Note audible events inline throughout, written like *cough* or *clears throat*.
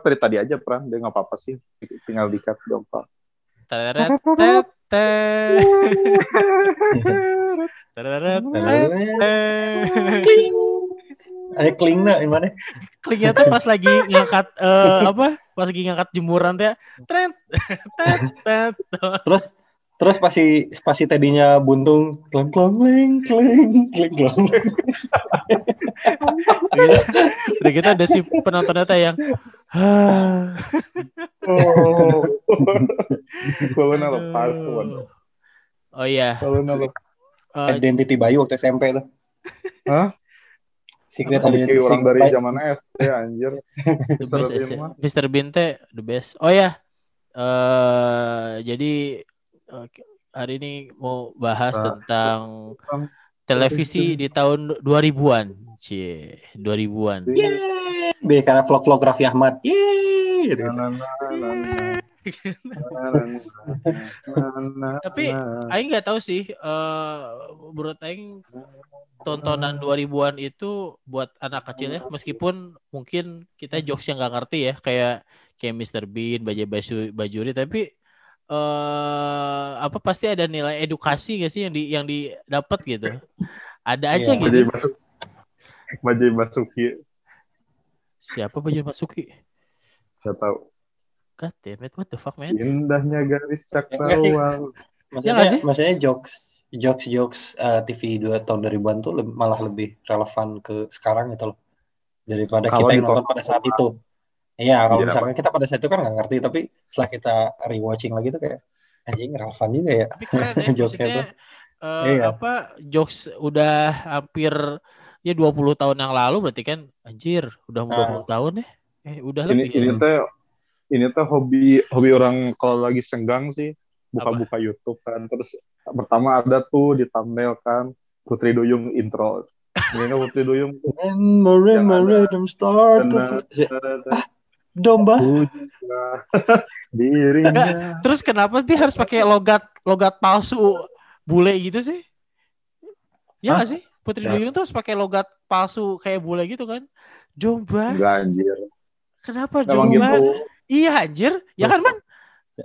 Dari tadi aja Pram, dia nggak apa-apa sih. Tinggal dikat dong Pak. Ada kling nak gimana? Tuh pas lagi ngangkat eh, apa? Pas lagi ngangkat jemuran teh. Tet. Terus terus pasti pasti tadinya buntung kling kling kling kling kling. Gitu. Udah gitu ada si penontonnya teh yang Oh. Kalau lepas. Oh iya. Kalau lepas. Eh, Identity Bayu waktu SMP tuh. Hah? Secret Identity orang dari zaman SD anjir. the Mr. best. Mr. Bean teh the best. Oh ya. eh jadi hari ini mau bahas Nah. tentang Tentang televisi di tahun 2000-an. Cie, 2000-an. Be karena vlog-vlog Raffi Ahmad. Yeay. Tapi. Aing nggak tahu sih eh menurut Aing tontonan 2000-an itu buat anak kecil ya meskipun mungkin kita jokes yang nggak ngerti ya kayak kayak Mr. Bean, Bajai Basu, Bajuri tapi eh apa pasti ada nilai edukasi gak sih yang di yang didapat gitu. Ada aja Iya. gitu. Bajai. Bajai Basuki. Siapa Bajai Masuki? Gak tahu. God damn it, what the fuck man? Indahnya garis cakrawala. Ya nggak Maksudnya, sih? maksudnya jokes jokes jokes eh, TV dua tahun 2000-an tuh lebih- malah lebih relevan ke sekarang gitu loh daripada Kalau kita yang nonton pada saat itu. Iya, kalau Iya, misalkan kita pada saat itu kan nggak ngerti, tapi setelah kita rewatching lagi tuh kayak anjing relevan juga ya. Tapi keren ya *laughs* Jokesnya maksudnya tuh. eh, Iya. apa jokes udah hampir ya 20 tahun yang lalu berarti kan anjir udah mau Ah. 20 tahun ya. Eh udah Ini lebih. ini ya. teh ini teh hobi hobi orang kalau lagi senggang sih buka-buka YouTube kan. Terus pertama ada tuh di thumbnail kan Putri Duyung intro. *laughs* Ini Putri Duyung. And start Benar. to- domba. *laughs* Dirinya. Terus kenapa dia harus pakai logat logat palsu bule gitu sih? Ya nggak sih? Putri Ya. Duyung tuh harus pakai logat palsu kayak bule gitu kan? Jomba. Enggak anjir. Kenapa Emang Jomba? gitu. Iya anjir. Ya kan man?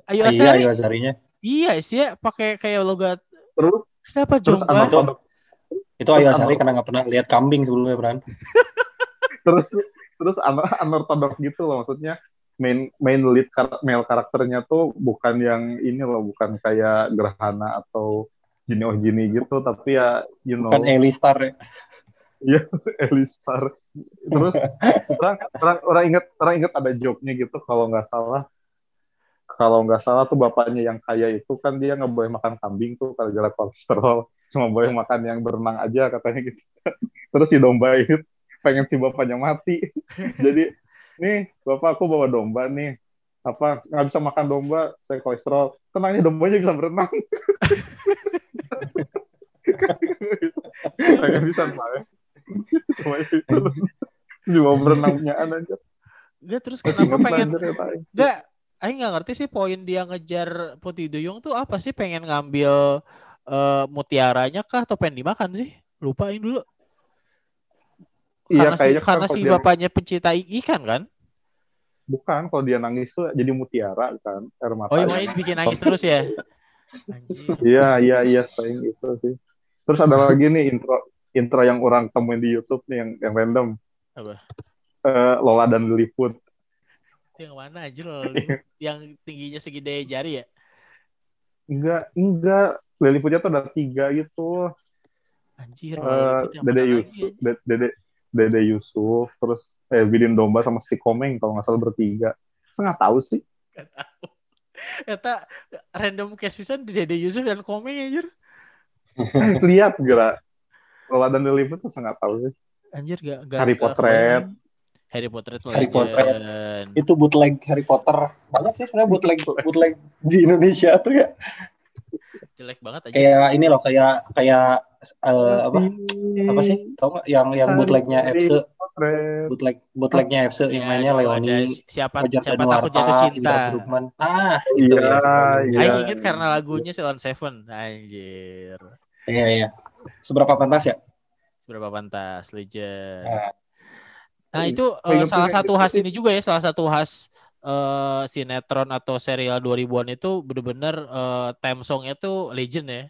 Ayo Iya, Asari. iya Azarinya. Iya sih ya pakai kayak logat. Terus Kenapa terus Jomba? anak Itu Ayu Terus Asari karena nggak pernah lihat kambing sebelumnya, Bran. *laughs* terus terus anortodok gitu loh maksudnya main main lead kar- male karakternya tuh bukan yang ini loh bukan kayak gerhana atau Jini oh Jini gitu tapi ya you know. Kan Eli Star ya. *laughs* Elistar. Terus orang orang orang ingat orang ingat ada joke-nya gitu kalau nggak salah. Kalau nggak salah tuh bapaknya yang kaya itu kan dia nggak boleh makan kambing tuh gara-gara kolesterol. Cuma boleh makan yang berenang aja katanya gitu. *laughs* Terus si domba itu pengen si bapaknya mati. *laughs* Jadi nih bapak aku bawa domba nih. Apa nggak bisa makan domba saya kolesterol. Tenangnya dombanya bisa berenang pengen bisa main cuma itu cuma berenangnya aja Enggak terus kenapa pengen Enggak, Aing nggak ngerti sih poin dia ngejar Putri Duyung tuh apa sih pengen ngambil eh, mutiaranya kah atau pengen dimakan sih? Lupa Aing dulu. Iya Karena si, kan karena si dia- bapaknya pencinta i- ikan kan? bukan kalau dia nangis tuh jadi mutiara kan air mata Oh iya main bikin nangis terus ya. *laughs* Iya iya iya sayang itu sih terus ada lagi nih intro intro yang orang temuin di YouTube nih yang yang random Apa? Eh, Lola dan Lilliput Yang mana aja *laughs* yang tingginya segede jari ya? Enggak, enggak. Lilliputnya tuh ada tiga gitu. Anjir, yang Dede lagi, Yusuf? De- Dede, Dede Yusuf, terus eh Bidin Domba sama si Komeng kalau nggak salah bertiga. Saya nggak tahu sih. Gak tahu. Eta random case bisa di Dede Yusuf dan Komeng anjir. Eh, *laughs* lihat gerak. Kalau dan Lilliput tuh saya nggak tahu sih. Anjir gak, gak Harry gak kebayang. Harry Potret Harry. Potret. Itu bootleg Harry Potter. Banyak sih sebenarnya bootleg bootleg di Indonesia tuh ya. Jelek banget aja. Kayak ini loh kayak kayak eh, apa? Apa sih? Tahu nggak yang yang bootlegnya FC Potret. Bootleg bootlegnya FC yang Ya, mainnya itu Leoni, siapa Fajar siapa takut jatuh cinta. Ah, itu Iya, ya. iya. Aing inget karena lagunya Ceylon Seven. Anjir. Iya, iya. Seberapa pantas ya? Seberapa pantas legend. Nah. Nah, itu ingat salah satu khas ini juga ya, salah satu khas eh, sinetron atau serial 2000-an itu bener-bener eh, theme song-nya tuh legend ya.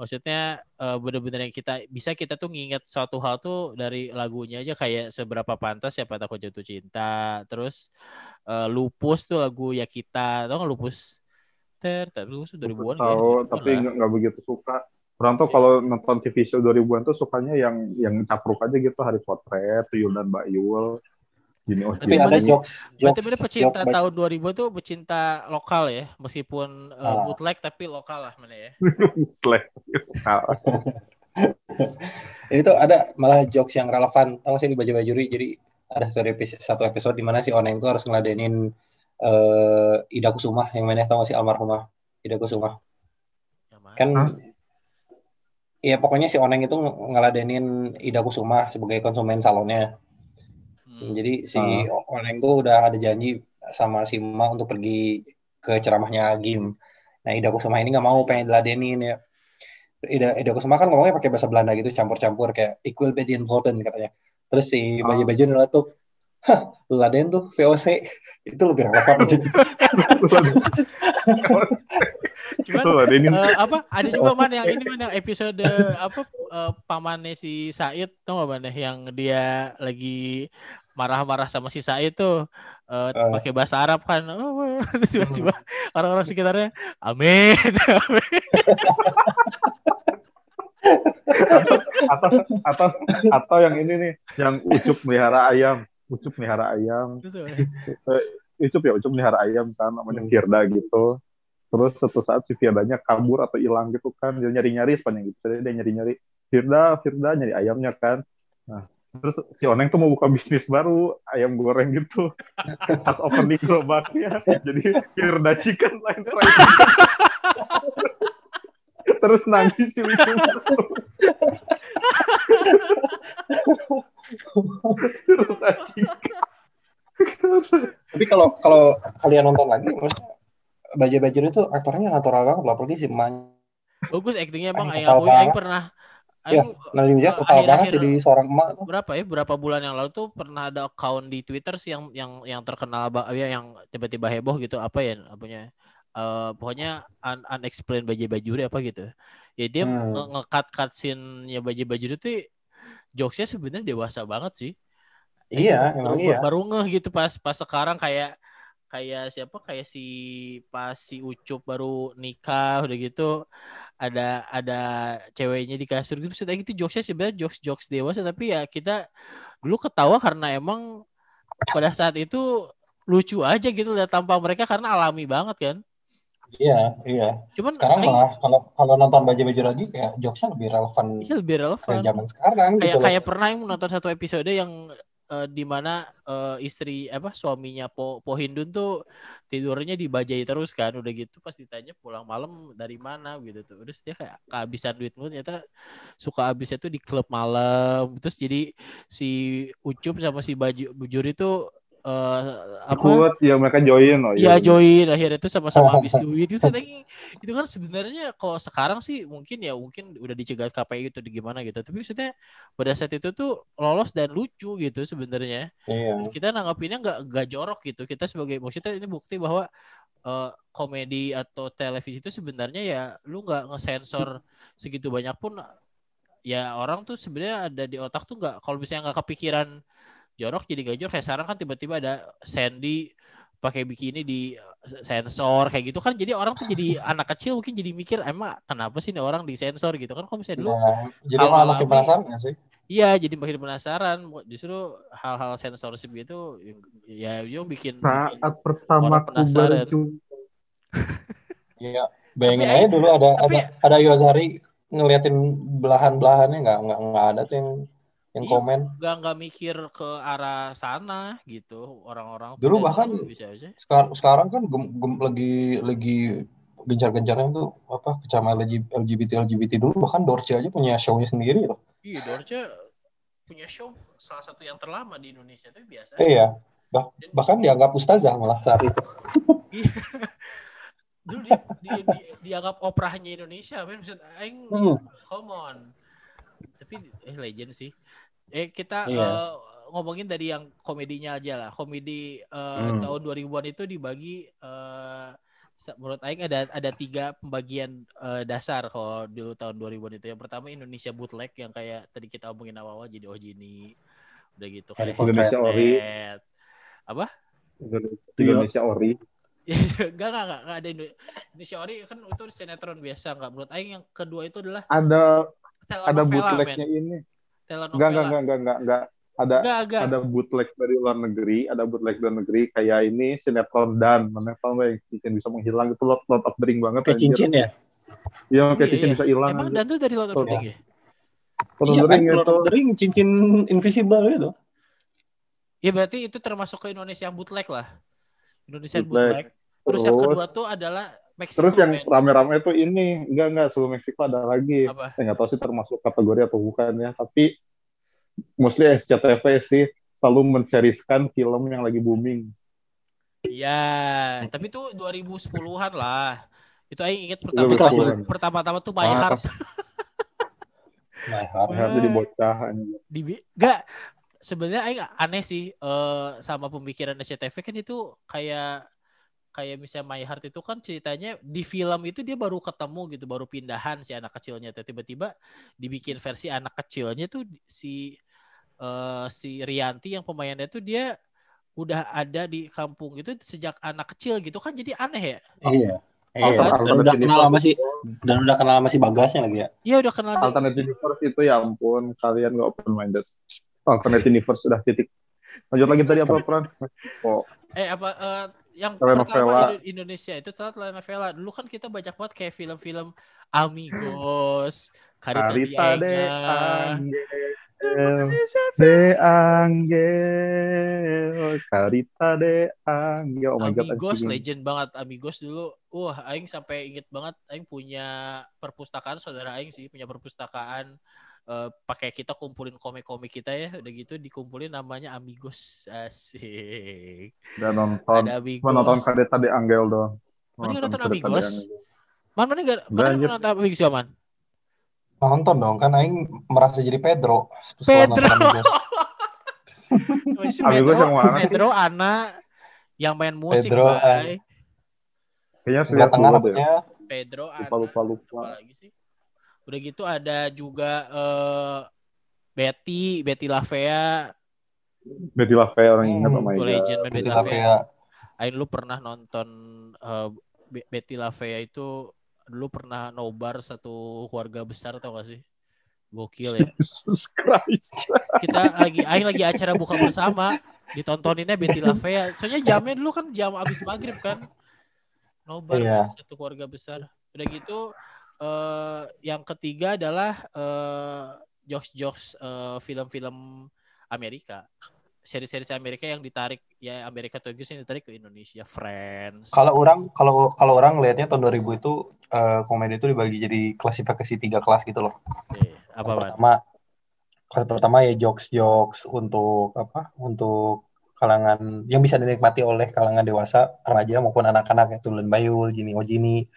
Maksudnya eh, bener-bener yang kita bisa kita tuh nginget suatu hal tuh dari lagunya aja kayak seberapa pantas siapa takut jatuh cinta. Terus eh, Lupus tuh lagu ya kita, tau nggak Lupus? Ter, tapi Lupus tuh 2000-an ya. tahu, 2000-an tapi nggak begitu suka. Orang tuh kalau nonton TV show 2000-an tuh sukanya yang yang capruk aja gitu, Harry Potret, Tuyul dan Mbak Yul. Gini, oh, Tapi Berarti ada mana- jokes Berarti jokes bener pecinta jokes tahun 2000 tuh pecinta lokal ya, meskipun eh, Ah. bootleg tapi lokal lah mana ya. *laughs* Plek. *laughs* itu ada malah jokes yang relevan tahu sih di baju bajuri jadi ada satu episode, satu episode di mana si Oneng tuh harus ngeladenin eh Ida Kusuma yang mainnya tahu nggak sih almarhumah Ida Kusuma Yang mana? kan? Iya pokoknya si Oneng itu ng- ngeladenin Ida Kusuma sebagai konsumen salonnya. Hmm. Jadi si Ah. Oneng tuh udah ada janji sama si Ma untuk pergi ke ceramahnya Agim. Nah Ida Kusuma ini nggak mau pengen diladenin ya. Ida, Ida Kusuma kan ngomongnya pakai bahasa Belanda gitu campur-campur kayak equal bad important katanya. Terus si Ah. baju-baju nyeletuk, hah lu laden tuh VOC *laughs* itu lebih relevan. Cuman ada ini. eh, apa ada juga man yang ini man yang episode *laughs* apa eh, pamannya si Said tau gak man yang dia lagi marah-marah sama si Said tuh eh, Eh. pakai bahasa Arab kan oh, *laughs* tiba-tiba orang-orang sekitarnya amin *laughs* amin atau atau atau yang ini nih, yang Ucup melihara ayam. Ucup melihara ayam. Gitu. Ucup ya, Ucup melihara ayam kan namanya Hmm. Firda gitu. Terus suatu saat si Firdanya kabur atau hilang gitu kan. Dia nyari-nyari sepanjang gitu. Jadi dia nyari-nyari Firda, Firda nyari ayamnya kan. Nah, terus si Oneng tuh mau buka bisnis baru, ayam goreng gitu. *laughs* Pas opening gerobaknya, jadi Firda chicken lain. Terus nangis si. Firda chicken. Tapi kalau kalau kalian nonton lagi, maksudnya baju baju itu aktornya natural banget loh, apalagi si Ma. bagus aktingnya bang Aing Aing pernah Nadine eh, Wijaya total banget akhir-akhir jadi seorang emak tuh. berapa ya? Berapa bulan yang lalu tuh pernah ada account di Twitter sih yang yang yang terkenal ya yang tiba-tiba heboh gitu apa ya apanya eh pokoknya un unexplained baju bajuri apa gitu. Ya dia Hmm. nge- nge-cut cutscene-nya baju bajuri tuh jokesnya sebenarnya dewasa banget sih. Iya, baru, emang baru, iya. baru ngeh gitu pas pas sekarang kayak kayak siapa? Kayak si pas si Ucup baru nikah udah gitu ada ada ceweknya di kasur gitu Maksudnya gitu jokesnya sebenarnya jokes jokes dewasa tapi ya kita dulu ketawa karena emang pada saat itu lucu aja gitu lihat tampang mereka karena alami banget kan Iya, iya. cuman Sekarang malah kalau kalau nonton baju baju lagi kayak jokesnya lebih relevan iya lebih relevan zaman sekarang kayak gitu loh. kayak pernah yang nonton satu episode yang eh, di mana eh, istri apa suaminya Po Po Hindun tuh tidurnya dibajai terus kan. Udah gitu pas ditanya pulang malam dari mana gitu tuh. Terus dia kayak kehabisan duit mulu. Ternyata suka habisnya tuh di klub malam. Terus jadi si Ucup sama si Baju Bujur itu eh, apa Ikut, ya mereka join. Oh, Iya iya. join akhirnya itu sama-sama habis *laughs* duit itu tadi itu kan sebenarnya kalau sekarang sih mungkin ya mungkin udah dicegat KPI gitu di gimana gitu tapi maksudnya pada saat itu tuh lolos dan lucu gitu sebenarnya Iya. kita nanggapinnya nggak nggak jorok gitu kita sebagai maksudnya ini bukti bahwa eh, komedi atau televisi itu sebenarnya ya lu nggak ngesensor segitu banyak pun ya orang tuh sebenarnya ada di otak tuh nggak kalau misalnya nggak kepikiran jorok jadi gak jorok. Kayak sekarang kan tiba-tiba ada Sandy pakai bikini di eh, sensor kayak gitu kan. Jadi orang tuh jadi *laughs* anak kecil mungkin jadi mikir emang kenapa sih nih orang di sensor? gitu kan. Kalau misalnya dulu Nah, jadi malah makin penasaran nggak sih? iya jadi makin penasaran. Justru hal-hal sensorship gitu ya yo bikin, bikin Saat pertama orang aku penasaran. berjumpa *laughs* Iya, bayangin Tapi- aja dulu ada tapi- ada ada Yosari ngeliatin belahan-belahannya nggak nggak nggak ada tuh yang yang Iya. komen. nggak nggak mikir ke arah sana gitu orang-orang Dulu bahkan bisa aja Sekarang sekarang kan gem- gem- lagi lagi gencar-gencarnya tuh apa kecaman LGBT LGBT dulu bahkan Dorce aja punya show-nya sendiri loh. iya Dorce punya show salah satu yang terlama di Indonesia itu biasa iya. Bah- bahkan dianggap ustazah malah saat itu. *laughs* dulu dia, dia, dia- dianggap operanya Indonesia men maksud aing Hmm. come on tapi eh legend sih eh kita Iya. eh, ngomongin dari yang komedinya aja lah komedi eh, Hmm. tahun 2000-an itu dibagi eh, se- menurut aing ada ada tiga pembagian eh, dasar kalau dulu tahun 2000-an itu yang pertama Indonesia bootleg yang kayak tadi kita omongin awal-awal jadi oh Ojini udah gitu kayak. Indonesia Ori. Head. Indonesia Ori *laughs* Enggak, enggak, enggak, enggak ada Indo- Indonesia Ori kan itu sinetron biasa enggak menurut aing yang kedua itu adalah ada ada bootlegnya ini Telenovela. enggak enggak enggak enggak enggak enggak ada Enggak, enggak. ada bootleg dari luar negeri ada bootleg dari negeri kayak ini sinetron dan mana tau nggak yang cincin bisa menghilang itu lot lot of drink banget Kayak cincin ya. iya kayak Iya, cincin iya. bisa hilang Emang dan tuh dari Lord of Oh, the Rings ya? Lord of Iya the kan, Ring Lord itu of the Ring, cincin invisible gitu. Ya berarti itu termasuk ke Indonesia yang bootleg lah. Indonesia Bootleg. bootleg. Terus, yang Terus- kedua tuh adalah Meksiko. terus yang rame-rame itu ini enggak enggak sebelum Meksiko ada lagi apa? saya nggak tahu sih termasuk kategori atau bukan ya tapi mostly SCTV sih selalu menseriskan film yang lagi booming Iya, tapi itu 2010-an lah. Itu aing 2010-an. pertama-tama tuh My Ah, Heart My heart. Harusnya di bocah anjir. di enggak sebenarnya aing aneh sih eh, sama pemikiran SCTV kan itu kayak kayak misalnya My Heart itu kan ceritanya di film itu dia baru ketemu gitu baru pindahan si anak kecilnya tuh tiba-tiba dibikin versi anak kecilnya tuh si eh, si Rianti yang pemainnya tuh dia udah ada di kampung gitu sejak anak kecil gitu kan jadi aneh ya Iya. Iya. Alternate Dan udah kenal sama si itu- dan udah kenal sama si Bagasnya lagi ya. Iya udah kenal alternate universe itu ya ampun kalian nggak open minded alternate universe sudah titik lanjut lagi tadi apa Pran? Oh, eh apa eh, yang pertama Indo- Indonesia itu telenovela dulu kan kita banyak banget kayak film-film Amigos Karita, Carita de Angel. De Angel. Carita de Angel. Oh my god Amigos anjing. legend banget. Amigos dulu wah aing sampai inget banget aing punya perpustakaan saudara aing sih punya perpustakaan eh, pakai kita kumpulin komik-komik kita ya udah gitu dikumpulin namanya Amigos asik dan nonton ada cuma nonton Amigos Carita de Angel dong Mana nonton de Amigos? Man mana Udah, mana nonton Amigos ya man Nonton dong, kan Aing merasa jadi Pedro. Pedro. nonton Amigos. *laughs* Amigos yang mana? Pedro anak yang main musik, Pedro, Bay. kayaknya selihat tengah Pedro lupa lupa lupa Apa lagi sih? Udah gitu ada juga eh, Betty, Betty Lavea, Betty LaFayette orang Hmm, ingat oh my itu god legend Betty Betty Lavea. Lavea. Ain lu pernah nonton Be- Betty Lavea itu dulu pernah nobar satu keluarga besar tau gak sih? Gokil ya. Jesus Christ Kita lagi Aing lagi acara buka bersama ditontoninnya Betty Lavea. Soalnya jamnya dulu kan jam abis maghrib kan. Nobar Iya. satu keluarga besar. Udah gitu eh yang ketiga adalah eh jokes-jokes eh, film-film Amerika. Seri-seri Amerika yang ditarik ya Amerika atau Inggris yang ditarik ke Indonesia. Friends. Kalau orang kalau kalau orang lihatnya tahun 2000 itu eh, komedi itu dibagi jadi klasifikasi tiga kelas gitu loh. Eh, apa pertama kelas pertama ya jokes jokes untuk apa? Untuk kalangan yang bisa dinikmati oleh kalangan dewasa, remaja maupun anak-anak ya Tulen Bayul, Jini Ojini,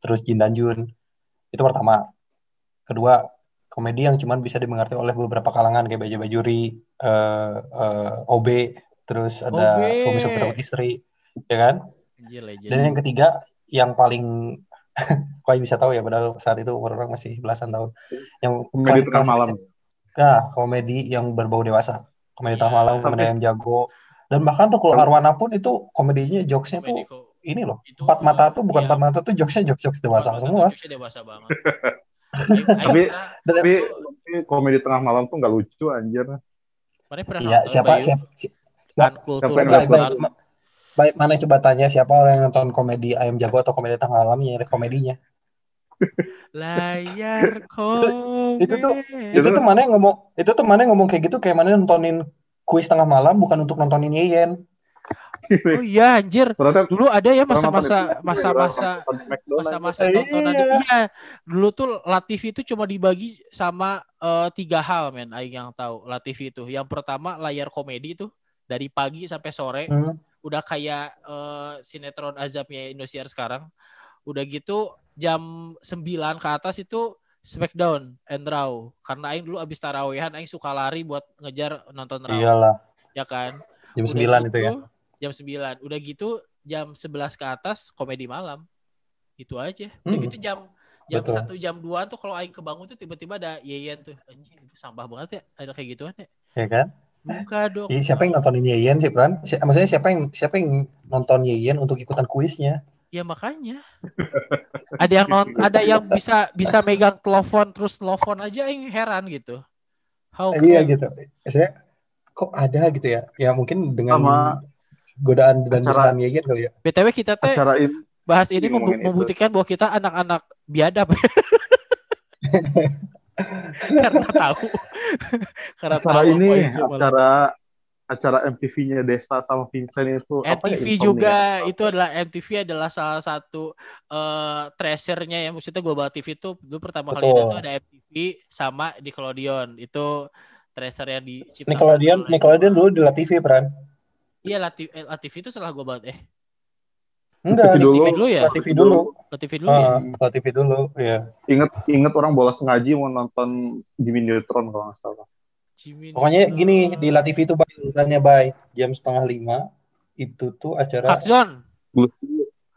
terus Jin dan Jun. Itu pertama. Kedua, komedi yang cuman bisa dimengerti oleh beberapa kalangan kayak Baja Bajuri, eh, eh, OB, terus ada OB. suami supir istri, ya kan? Anjir legend. Dan yang ketiga, yang paling *laughs* kau bisa tahu ya, padahal saat itu umur orang masih belasan tahun. Yang komedi tengah malam Nah, komedi yang berbau dewasa. Komedi Iya. tengah malam, komedi yang jago, Dan bahkan tuh kalau Kalau- Arwana pun itu komedinya jokesnya Komedi tuh kok. Ini loh. Itu Empat mata tuh bukan iya. empat mata tuh jokesnya jokes jokes dewasa semua. jokesnya dewasa banget. Tapi- Dan, Tapi, tapi komedi tengah malam tuh nggak lucu anjir. Mana pernah iya nonton, siapa Bayu? siapa si- siapa siapa yang baik, mana coba tanya siapa orang yang nonton komedi Ayam Jago atau komedi tengah malam nyari komedinya. *laughs* Layar komedi. Itu tuh- Itu tuh mana yang ngomong itu tuh mana yang ngomong kayak gitu kayak mana nontonin kuis tengah malam bukan untuk nontonin Yeyen. Oh iya anjir. Ternyata Dulu ada ya masa-masa masa-masa masa-masa Iya. tontonan iya. Dulu tuh La TV itu cuma dibagi sama eh, tiga hal men aing yang tahu. La TV itu yang pertama layar komedi itu dari pagi sampai sore. Hmm. udah kayak eh, sinetron azabnya Indosiar sekarang. Udah gitu jam 9 ke atas itu Smackdown and Raw. Karena aing dulu abis tarawehan aing suka lari buat ngejar nonton Raw. Iyalah, ya kan? Jam Udah 9 itu ya. Jam 9. Udah gitu jam 11 ke atas komedi malam. Itu aja. Udah Hmm. gitu jam jam Betul. 1 jam 2 tuh kalau aing kebangun tuh tiba-tiba ada Yeyen tuh. Anjing itu sampah banget ya. Ada kayak gituan ya. Ya kan? Buka dong. Ih, siapa yang nontonin Yeyen sih, Pran? Si- maksudnya siapa yang siapa yang nonton Yeyen untuk ikutan kuisnya? Ya makanya. ada yang non ada yang bisa bisa megang telepon terus telepon aja aing heran gitu. How Iya gitu. Saya kok ada gitu ya? Ya mungkin dengan Sama godaan dan desahan Yeyen kali ya. BTW kita teh bahas ini membu- itu. membuktikan bahwa kita anak-anak biadab. *laughs* Karena tahu. Karena acara tahu ini acara acara MTV-nya Desta sama Vincent itu apa ya, MTV Insomnia? juga itu adalah MTV adalah salah satu eh treasure-nya ya maksudnya Global TV itu dulu pertama kali itu ada MTV sama Nickelodeon itu treasure yang diciptakan Nickelodeon, Nickelodeon dulu di La TV, Pran. Iya La TV, eh, La TV itu setelah Global eh Enggak, di dulu. TV dulu ya La TV dulu. La TV dulu ya Ah, La TV dulu, ya. Ingat ingat orang bolos ngaji mau nonton Jimmy Neutron kalau nggak salah. Jimmy Pokoknya Neutron. gini, di La TV itu bay, urutannya bay, jam setengah lima, itu tuh acara Blues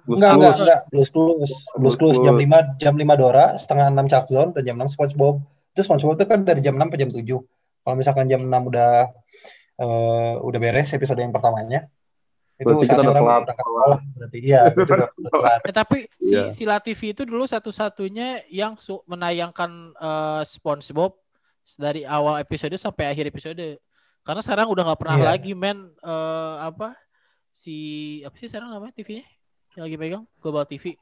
Enggak, enggak, enggak. Blues Clues. Blues Clues jam Clues. 5 jam 5 Dora, setengah 6 Chuck Zone dan jam 6 SpongeBob. Itu SpongeBob itu kan dari jam 6 ke jam 7. Kalau misalkan jam 6 udah eh, udah beres episode yang pertamanya, itu Berarti kita orang telat. berangkat sekolah berarti. Iya. *laughs* Eh, tapi si Iya. si La TV itu dulu satu-satunya yang su- menayangkan eh, SpongeBob dari awal episode sampai akhir episode. Karena sekarang udah nggak pernah Iya. lagi men eh, apa si apa sih sekarang namanya TV-nya yang lagi pegang Global TV.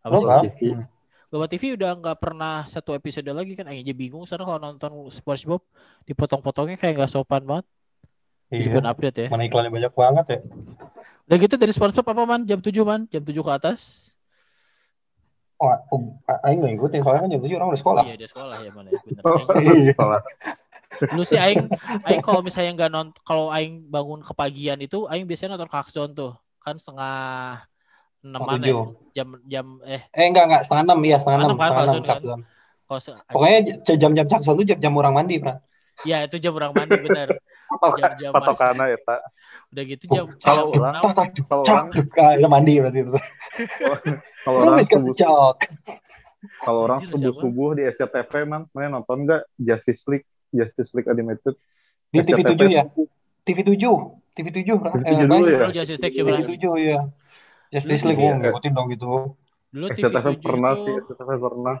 Apa? Global. TV. Hmm. Global TV udah nggak pernah satu episode lagi kan aja bingung sekarang kalau nonton SpongeBob dipotong-potongnya kayak nggak sopan banget. Meskipun Iya. update ya. Mana iklannya banyak banget ya. Udah gitu dari SpongeBob apa man? Jam 7 man, jam 7 ke atas. Oh, oh, aing nggak ngikutin soalnya kan jam 7 orang udah sekolah. Iya, dia sekolah ya mana ya bener. *laughs* Oh, Iya. sekolah. Dulu sih aing aing kalau misalnya nggak nonton kalau aing bangun kepagian itu aing biasanya nonton Kakson tuh. Kan setengah enaman ya. Tujuh. Jam jam eh Eh enggak enggak setengah enam ya setengah enam Setengah enam kan, enam se- Pokoknya jam-jam Zone tuh jam-jam orang mandi, Pra. ya itu jam orang mandi bener. *laughs* Jam-jam Patokannya ya, tak. Udah gitu jam Kalau jam orang-. Kalau orang ah, itu mandi berarti itu. kalau orang kan subuh kalau orang subuh subuh di SCTV man, mana nonton nggak Justice League Justice League Animated Di TV 7 ya? TV 7. TV 7, Pra. TV Eh, 7 Bay. dulu ya? Dulu Justice League TV coba. 7 ya. Justice League oh, ya. ngikutin dong gitu. Dulu TV SCTV 7 pernah sih SCTV pernah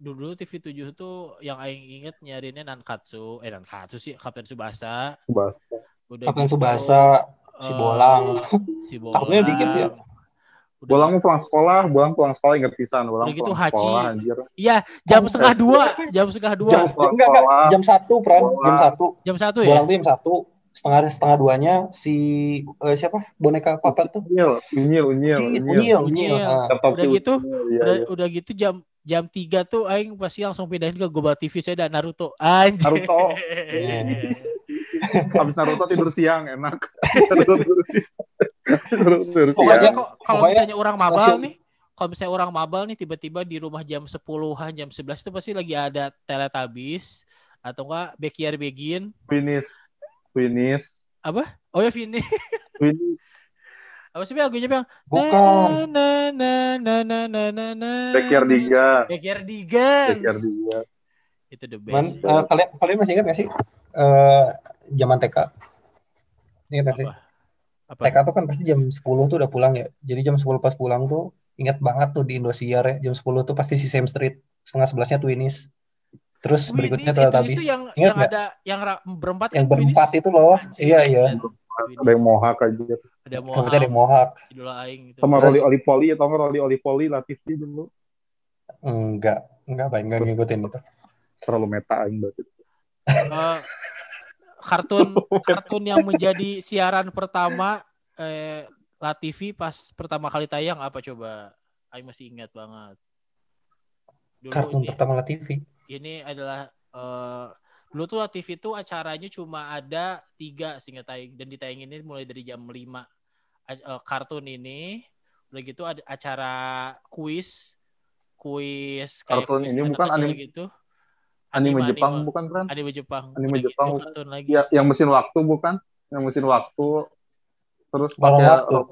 dulu TV 7 itu yang aing inget nyariinnya Nankatsu, eh Nankatsu sih Kapten Subasa. Udah Kapten gitu, Subasa, si eh, Bolang. si *laughs* Bolang. Tahunnya dikit sih ya. Udah Bolang mau pulang sekolah, Bolang pulang sekolah inget pisan, Bolang Udah gitu pulang Haji. sekolah anjir. Iya, jam Oh, setengah dua, jam setengah dua, Jam, Sekolah. enggak, enggak, jam 1, Pran. Jam Bolang. 1. jam satu ya. Bolang tuh jam 1. Setengah setengah duanya si eh, siapa? Boneka papat tuh. Unyil, unyil, unyil, unyil. Unyil, Unyil. Unyil. Ah. Udah gitu, Unyil, iya, udah, iya. udah gitu jam jam tiga tuh aing pasti langsung pindahin ke Global TV saya ada Naruto. Anjir. Naruto. *laughs* Habis Naruto tidur siang enak. Naruto tidur Pokoknya siang. Kok kalau Pokoknya misalnya orang mabal nih, kalau misalnya orang mabal nih tiba-tiba di rumah jam 10-an, jam 11 itu pasti lagi ada Teletubbies atau enggak Backyard Begin. Finish, finish, Oh ya Vini. finish. Apa sih lagunya Bang? Bukan. Na na na na na na na. Backyard Diga, Backyard Digan. Backyard Diga. Itu the Man, best. eh, kalian kalian masih ingat gak sih eh zaman TK Ingat nggak sih? Apa? TK tuh kan pasti jam 10 tuh udah pulang ya. Jadi jam 10 pas pulang tuh ingat banget tuh di Indosiar ya. Jam 10 tuh pasti si Same Street. Setengah sebelasnya Twinnies. Terus berikutnya Twinnies, eh, Teletubbies. Twinnies tuh yang Ingat yang nggak? ada yang berempat Yang kan berempat Twinnies? itu loh. Anjir, Iya, iya. Ada yang mohak aja Ada Mohawk, ada yang idola aing gitu. sama Terus- Rolly Oli Poli atau nggak Rolly Oli Poli Latifi dulu Enggak. Enggak, Pak. Enggak ngikutin itu. terlalu meta aing berarti Eh, kartun kartun yang menjadi siaran pertama eh La TV pas pertama kali tayang apa coba? Aing masih ingat banget. Dulu Kartun ini, pertama La TV. ini adalah eh dulu tuh TV itu acaranya cuma ada tiga singkat Aing dan ditayanginnya mulai dari jam 5 A- eh, kartun ini udah gitu ada acara kuis kuis kayak Kartun kuis ini bukan anime- gitu anime, Anime, Jepang anime. bukan kan anime Jepang Anime Udah Jepang. gitu, kartun lagi ya yang mesin waktu bukan yang mesin waktu terus pakai waktu. ro-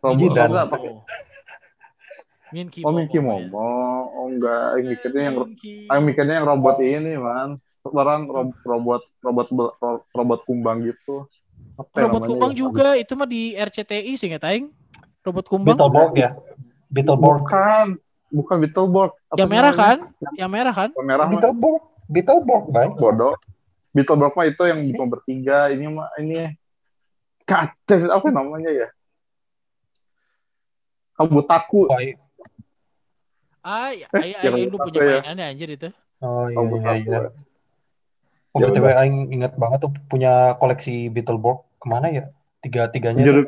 robot oh, enggak pakai Minky oh Momo, ya. Momo oh enggak Aing mikirnya yang. Aing mikirnya yang robot ini man orang ro- robot robot robot kumbang gitu apa ya Robot namanya Kumbang ya? juga itu mah di RCTI sih nggak Aing. Robot Kumbang. Beetleborg ya. Beetleborg. bukan bukan Beetleborg Apa Yang merah kan? Yang merah kan? yang merah Beetleborg. Beetleborg, Bay. bodoh Beetleborg mah itu yang cuma bertiga ini mah ini Kacau, apa namanya ya Kabutaku Oh, iya. Ah, ya, Eh, ya, punya ya? mainannya anjir itu. Oh iya, iya, iya. Oh, Ya BTW Aing ingat banget tuh punya koleksi Beetleborg. Ke mana ya? Tiga-tiganya tuh. Anjir,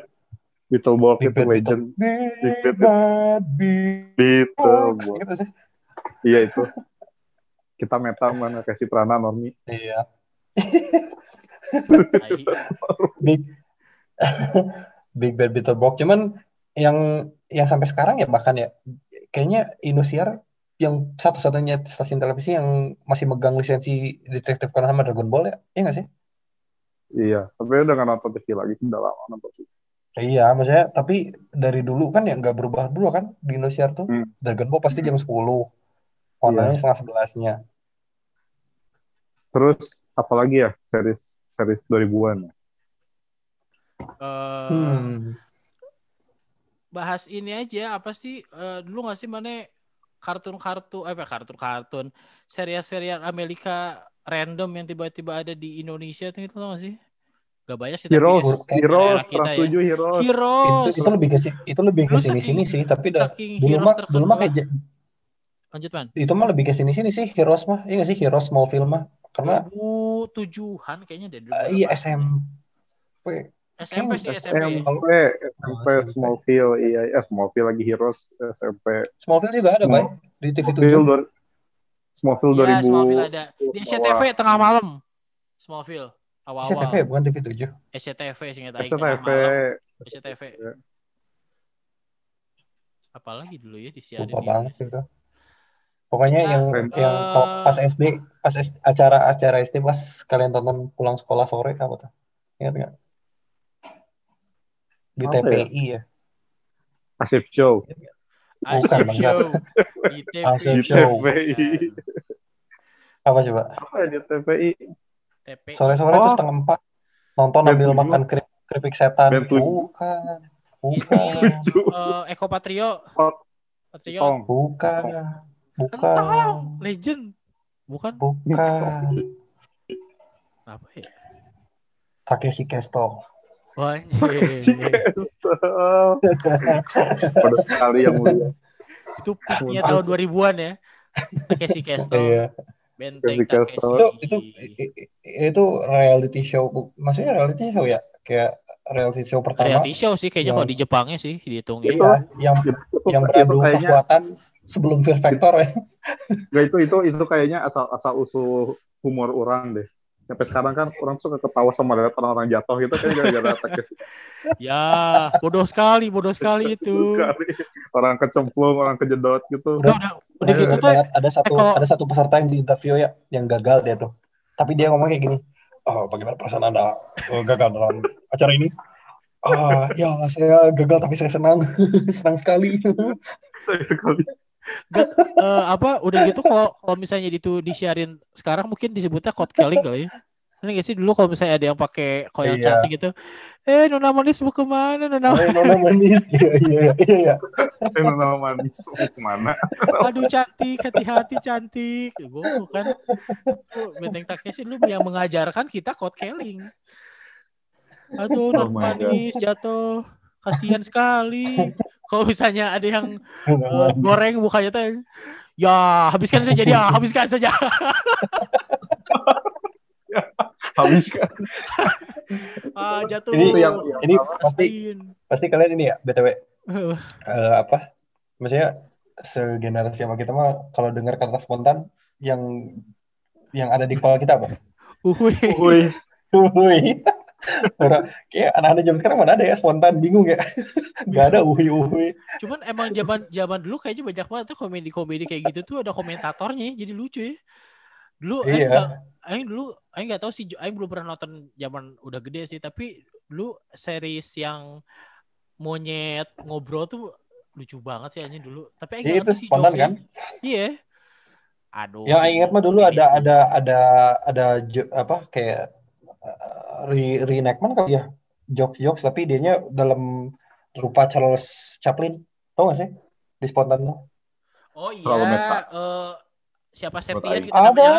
Beetleborg itu Bad legend Big Bad Beetleborg. Gitu sih. iya itu kita meta mana kasih prana normi Iya. Big *laughs* Big Bad Beetleborg. Cuman yang yang sampai sekarang ya bahkan ya kayaknya Indosiar yang satu-satunya stasiun televisi yang masih megang lisensi Detektif Conan sama Dragon Ball ya, iya nggak sih? iya tapi udah nggak nonton TV lagi sudah lama nonton TV Iya, maksudnya tapi dari dulu kan ya nggak berubah dulu kan di Indosiar tuh. Hmm. Dragon Ball pasti jam 10. Conannya setengah sebelasnya. terus apalagi ya series series 2000-an ya Eh, Hmm. bahas ini aja apa sih eh, dulu nggak sih mana kartun-kartun eh apa kartun-kartun serial-serial Amerika random yang tiba-tiba ada di Indonesia tuh itu tau gak sih? Gak banyak sih Heroes tapi kayak Heroes kita Trans ya. 7 Heroes Heroes. Itu, itu lebih ke itu lebih ke Lu sini-sini saking- sih, tapi dah dulu mah dulu mah kayak Lanjut man. itu mah lebih ke sini-sini sih Heroes mah. Iya nggak sih Heroes small film mah? Karena tujuhan kayaknya deh dulu. eh, iya SMP. SMP sih SMP. SMP SMP SMP. Smallville iya eh, Smallville lagi Heroes SMP Smallville juga ada, Bay, di TV Smallville 7. dua- Smallville Iya, 2000 Smallville ada. Di SCTV tengah malam. Smallville. Awal-awal. SCTV bukan TV 7. SCTV SCTV tengah malam. SCTV. Iya. Apalagi dulu ya disiarin. Lupa ini. banget sih itu. Pokoknya Kita, yang eh, yang pas SD, pas acara-acara SD pas kalian tonton pulang sekolah sore apa tuh? Ingat nggak? Di Apa ya? TPI ya. Asif Show Bukan, Bang. show. Di di TV. Show. TPI Apa coba? apa ya di TPI TP. Sore-sore Oh. setengah empat. Nonton Band ambil tujuh. makan kerip- keripik setan. Tujuh. Bukan. Ini Bukan. eh, Eko Patrio. Oh, Patrio. Tong Bukan. Bukan. Kentang. Legend. Bukan. Bukan. Apa ya? Takeshi Kesto. Si. Kesel pada sekali yang mulia Itu peaknya tahun 2000-an ya. Takeshi Kesto. Iya. Benteng Takeshi itu itu itu reality show maksudnya reality show ya kayak reality show pertama reality show sih kayaknya Yang- kalau di Jepangnya sih dihitungnya. Itu. iya yang itu, yang beradu kayaknya kekuatan sebelum Fear Factor ya nggak itu itu itu kayaknya asal asal usul humor orang deh sampai sekarang kan orang suka ketawa sama lihat orang-orang jatuh gitu kan gara-gara Takeshi Ya, bodoh sekali, bodoh sekali itu. Orang kecemplung orang kejedot gitu. Udah, udah, udah Ada- gitu tuh. ada, ada satu Eko- ada satu peserta yang di interview ya yang gagal dia tuh. Tapi dia ngomong kayak gini oh bagaimana perasaan anda? Eh, gagal dalam acara ini? Ah ya saya gagal tapi saya senang. *laughs* Senang sekali. Sekali Gak, eh, apa udah gitu kalau kalau misalnya itu disiarin sekarang mungkin disebutnya code killing kali ya. Ini gak sih dulu kalau misalnya ada yang pakai kalau yang Iya. cantik gitu, eh Nona Manis mau ke mana Nona? Oh, Nona manis. *laughs* Iya, iya, iya, iya. Eh, Nona manis mau ke mana? *laughs* Aduh cantik, hati-hati cantik. Gue bukan Lu, Benteng Takeshi lu yang mengajarkan kita code calling. Aduh, Oh Nona God. Manis jatuh. Kasihan sekali. Kalau misalnya ada yang goreng mukanya teh, ya habiskan saja dia, habiskan saja. *laughs* Habis kan? *laughs* Ah, jatuh. Ini Itu yang- ini pasti pasti kalian ini ya btw eh, apa maksudnya segenerasi sama kita mah kalau dengar kata spontan yang yang ada di kepala kita apa? Uhuy. Woi, Uhui. Orang kayak anak-anak jam sekarang mana ada ya spontan bingung ya. *laughs* Gak ada uhui uhui. Cuman emang zaman zaman dulu kayaknya banyak banget tuh komedi-komedi kayak gitu tuh ada komentatornya ya, jadi lucu ya. Dulu Aing Iya. Aing dulu Aing nggak tahu sih Aing belum pernah nonton zaman udah gede sih tapi dulu series yang monyet ngobrol tuh lucu banget sih Aing dulu. Tapi Aing Iya, itu sih spontan kan? Iya. Aduh. Yang Aing ingat mah dulu ada ada ada ada apa kayak re reenactment kali ya jokes jokes tapi dianya dalam rupa Charles Chaplin. Tau gak sih? Di spontan tuh. Oh iya, eh, siapa Septian gitu namanya? Ada.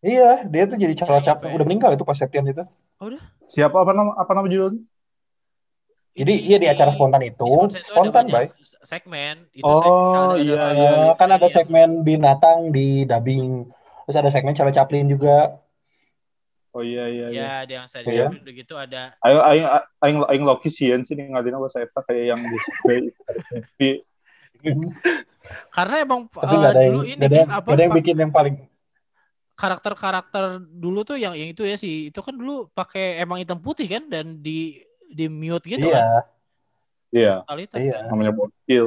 Iya, dia tuh jadi Charles Iya, Chaplin. iya. Udah meninggal itu pas Septian itu. siapa apa nama apa nama judulnya? Jadi iya di acara spontan itu di spontan spontan, Bay. segmen. Itu Oh, segmen, iya, ada iya, fase- Eh, kan ada yang- segmen binatang di dubbing. Terus ada segmen Charles Chaplin juga. Oh iya iya iya. Ya, ada yang saya Iya. udah gitu ada Aing aing aing aing Loki sieun sih ngadina bahasa eta kayak yang *laughs* di karena emang Tapi eh, nggak ada yang dulu ini nggak ada yang, kan apa ada yang bikin yang paling karakter-karakter dulu tuh yang yang itu ya sih itu kan dulu pakai emang hitam putih kan dan di di mute gitu iya kan iya totalitas iya. kan. namanya bocil.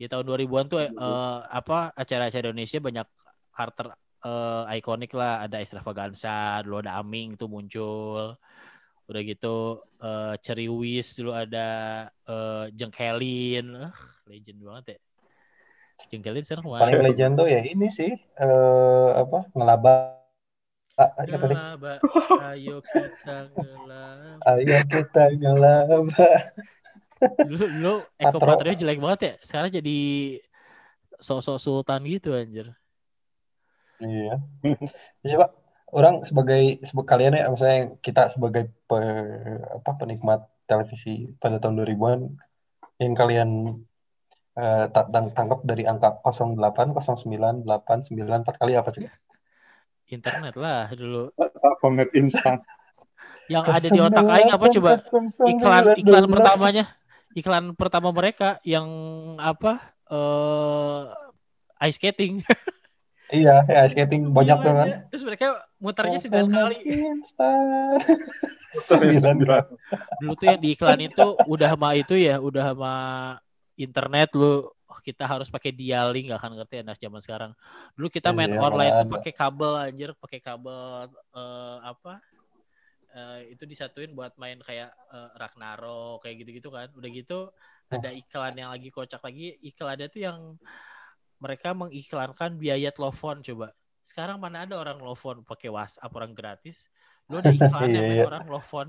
di tahun 2000-an tuh eh, apa acara-acara Indonesia banyak karakter eh, ikonik lah ada Extravaganza dulu ada Aming tuh muncul udah gitu eh, Ceriwis dulu ada eh, Jengkelin Ah, legend banget ya Jengkelin sekarang ke mana? Paling legend tuh ya ini sih eh apa ngelaba Ah? Ngelaba, ayo kita ngelaba. Ayo kita ngelaba. Dulu, dulu Eko. Patrio jelek banget ya. Sekarang jadi sosok sultan gitu anjir. Iya. Jadi *laughs* Pak, orang sebagai sebagai kalian ya, misalnya kita sebagai pe- apa penikmat televisi pada tahun 2000-an yang kalian eh, ta- tang- tangkap dari angka 08, 09, 8, 94 kali apa coba? Internet lah dulu. Komet instan. *laughs* Yang ada di otak aing apa coba? Iklan iklan pertamanya. Iklan pertama mereka yang apa? eh ice skating. *laughs* Iya, ya skating banyak tuh kan. Terus mereka muternya sembilan kali. Instan. *laughs* Sembilan kali. Dulu tuh yang di iklan itu udah sama itu ya, udah sama internet lu oh, kita harus pakai dialing nggak akan ngerti anak zaman sekarang. Dulu kita main Iya, online tuh pakai kabel anjir, pakai kabel eh, apa? Eh, itu disatuin buat main kayak eh, Ragnarok kayak gitu-gitu kan. Udah gitu ada iklan yang lagi kocak lagi, iklannya tuh yang mereka mengiklankan biaya telepon coba. Sekarang mana ada orang telepon pakai WhatsApp orang gratis. Lu ada *laughs* iklan Iya, yang iya. orang telepon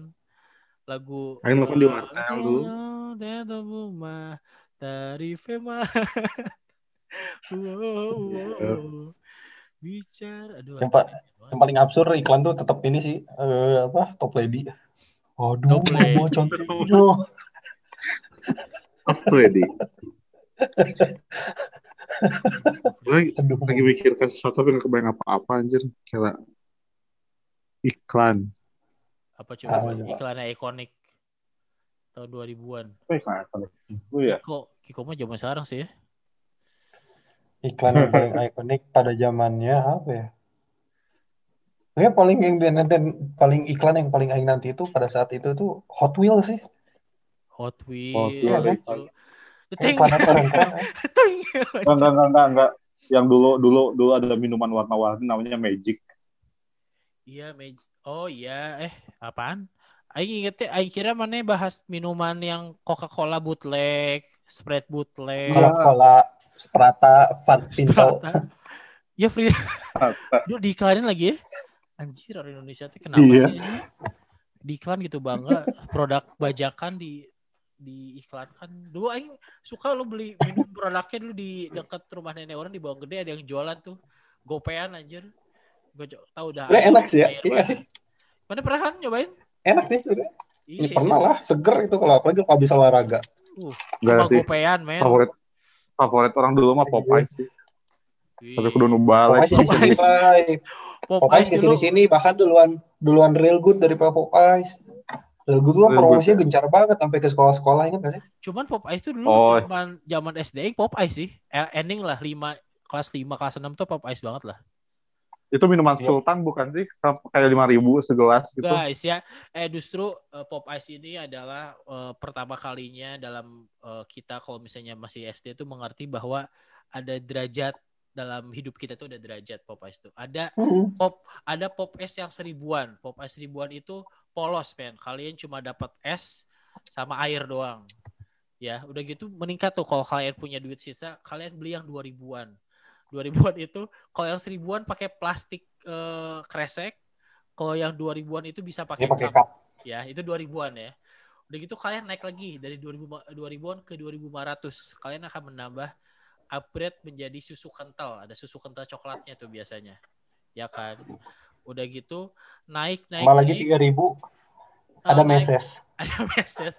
lagu Aing telepon di wartel Buma dari Fema. *laughs* wow, wow. Bicara, aduh. Yang pa-. Yang paling absurd iklan tuh tetap ini sih eh, apa top lady. Waduh, Top lady. cantiknya. Apa ya di? Lagi Aduh. lagi mikir ke sesuatu tapi nggak kebayang apa-apa anjir kira iklan Apa coba Ah, iya. iklannya ikonik tahun 2000-an. apa iklan apa itu ya Kiko, Kiko mah zaman sekarang sih ya. Iklan yang paling *laughs* ikonik pada zamannya apa ya? Ya paling yang nanti paling iklan yang paling aing nanti itu pada saat itu tuh Hot Wheels sih. Hot Wheels. Hot Wheels, gitu. kan? Ting, *laughs* enggak enggak enggak enggak, yang dulu dulu dulu ada minuman warna-warni namanya Magic Iya, Meg- oh iya, eh apaan? Aing inget ya, Aing kira mana bahas minuman yang Coca-Cola bootleg, Sprite bootleg. Coca-Cola, Sprata, Fat Pinto. Sprata. Ya free. Lu diiklanin lagi ya? anjir orang Indonesia tuh kenapa Iya. sih ini? di iklan gitu bangga produk bajakan di diiklankan dulu aing suka lu beli minum produknya dulu di dekat rumah nenek orang di bawah gede ada yang jualan tuh gopean anjir gue tahu dah Sebenarnya enak sih ya. Iya banget. sih. mana pernah kan nyobain Enak sih sebenarnya. iya Ini pernah lah, seger itu kalau apalagi kalau bisa olahraga. uh, sama sih. gopean men Favorit favorit orang dulu mah Popeyes sih. Tapi kudu nu balik. Popeyes di sini, Popeyes. Bay. Popeyes Popeyes ke dulu sini-sini bahkan duluan duluan real good daripada Popeyes. Good tuh promosinya gencar banget sampai ke sekolah-sekolah ingat gak sih? cuman Popeyes itu dulu Oh. zaman zaman SD Popeyes sih Eh, ending lah 5 kelas 5 kelas 6 tuh Popeyes banget lah Itu minuman Iya. sultan bukan sih? Kayak lima ribu segelas gitu. guys ya eh justru eh, Popeyes ini adalah eh, pertama kalinya dalam eh, kita kalau misalnya masih SD itu mengerti bahwa ada derajat dalam hidup kita tuh ada derajat Popeyes tuh ada pop ada Popeyes yang seribuan Popeyes seribuan itu polos men kalian cuma dapat es sama air doang. Ya udah gitu meningkat tuh kalau kalian punya duit sisa kalian beli yang dua ribuan. dua ribuan itu kalau yang seribuan pakai plastik eh, kresek kalau yang dua ribuan itu bisa pakai pakai cup. cup. ya itu 2000-an ya. Udah gitu kalian naik lagi dari 2000 ma- 2000-an ke 2500 kalian akan menambah upgrade menjadi susu kental. Ada susu kental coklatnya tuh biasanya. Ya kan udah gitu naik naik Sama lagi naik, 3000 Ah, *laughs* ada meses. ada meses.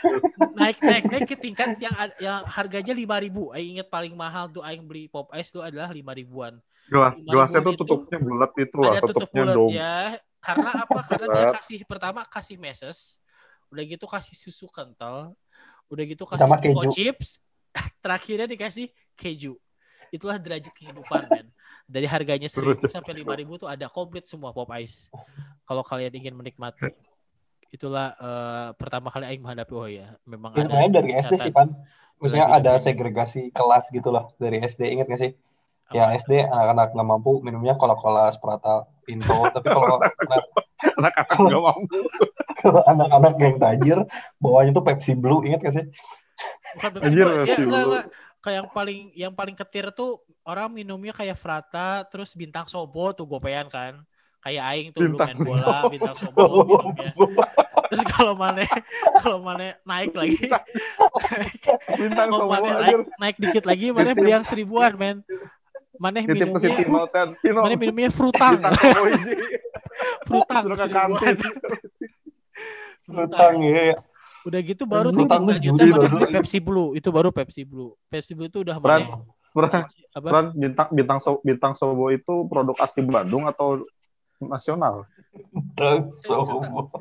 *laughs* Naik naik naik ke tingkat yang yang harganya 5000 Aing inget paling mahal tuh aing beli pop ice tuh adalah 5000-an Gelas, Lima gelasnya ribu tuh itu tutupnya bulat itu lah, ada tutup tutupnya bulat dom. ya. Karena apa? Karena dia kasih pertama kasih meses udah gitu kasih susu kental udah gitu kasih keju. chips *laughs* terakhirnya dikasih keju. Itulah derajat kehidupan men dari harganya 1000 Derajat sampai 5000 tuh ada komplit semua pop ice kalau kalian ingin menikmati itulah eh, pertama kali aing menghadapi oh ya memang Ya, ada sebenarnya dari SD sih. Pan. Maksudnya ada segregasi kelas gitu loh dari SD, ingat gak sih? Ya Apa? SD anak-anak nggak mampu minumnya cola-cola Sprata Pinto, *laughs* tapi kalau anak- Anak-anak Kalau- nggak mampu. *laughs* kalau anak-anak yang tajir bawahnya tuh Pepsi Blue, ingat gak sih? Bukan Pepsi Anjir, Blue, ya. Kayak yang paling yang paling ketir tuh orang minumnya kayak Frata, terus bintang sobo tuh gopean kan. Kayak aing tuh Bintang main bola, Sobo. bintang sobo minumnya. Terus kalau mana kalau mana naik lagi, Bintang kalau mana naik naik dikit lagi, mana beli yang seribuan men. Mana minumnya, mana minumnya frutang, frutang seribuan. kantin. Utang ya. Udah gitu baru Frutang selanjutnya judi mana beli Pepsi Blue, itu baru Pepsi Blue. Pepsi Blue itu udah mana beran, apa? beran, bintang, bintang, so, bintang Sobo itu produk asli Bandung atau nasional? Utang sobo.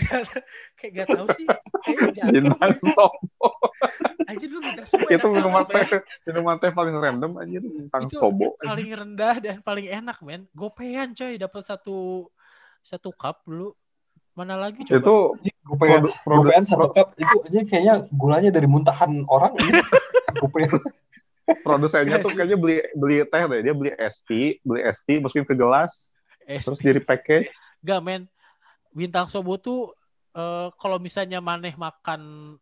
kayak gak tahu sih Bintang Sobo. aja dulu bintang sobo itu minuman teh, minuman teh paling random aja bintang Itu Sobo. paling rendah dan paling enak men gopean coy dapat satu satu cup dulu mana lagi coba Itu Gue pengen, produk, produk, pengen satu cup itu aja kayaknya gulanya dari muntahan orang. Gue *laughs* pengen produsennya *laughs* tuh kayaknya beli beli teh deh. Dia beli ST beli ST masukin ke gelas Eh, terus di package. Gak men. Bintang sobo tuh eh, kalau misalnya maneh makan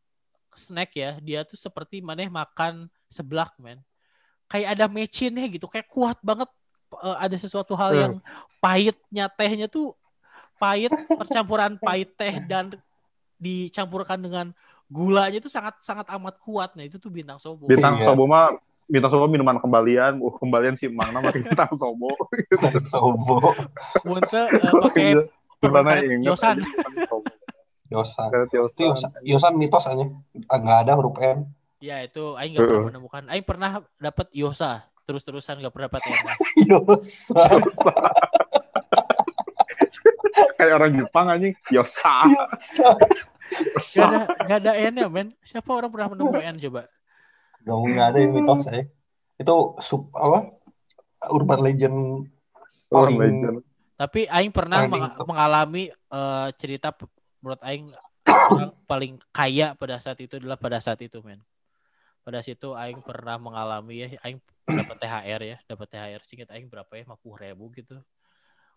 snack ya dia tuh seperti maneh makan seblak men. Kayak ada mecinnya gitu kayak kuat banget. Eh, ada sesuatu hal Hmm. yang pahitnya tehnya tuh pahit percampuran pahit teh dan dicampurkan dengan gulanya itu sangat sangat amat kuat. Nah itu tuh bintang sobo. Bintang Iya. sobo mah bintang sobo minuman kembalian uh kembalian si Mang nama bintang *laughs* sobo utang sobo. Muntah eh, pakai karet ingat Yosan Bintang. Yosan. Yosan. Yosan, Yosan mitos aja. Ah, Nggak ada huruf N. ya itu Aing nggak pernah menemukan Aing pernah dapat Yosa terus-terusan nggak pernah dapat N Yosan. kayak orang Jepang anjing Yosa Yosan. Gak ada, gak ada N ya men siapa orang pernah menemu N coba Gak nggak ada yang mitos saya. Itu sub apa? Urban legend Urban Paling- legend Tapi Aing pernah Paling meng- top. mengalami eh, cerita menurut Aing orang *coughs* paling kaya pada saat itu adalah pada saat itu men. Pada situ Aing pernah mengalami ya, Aing dapat THR ya, dapat THR singkat Aing berapa ya, 50 ribu gitu.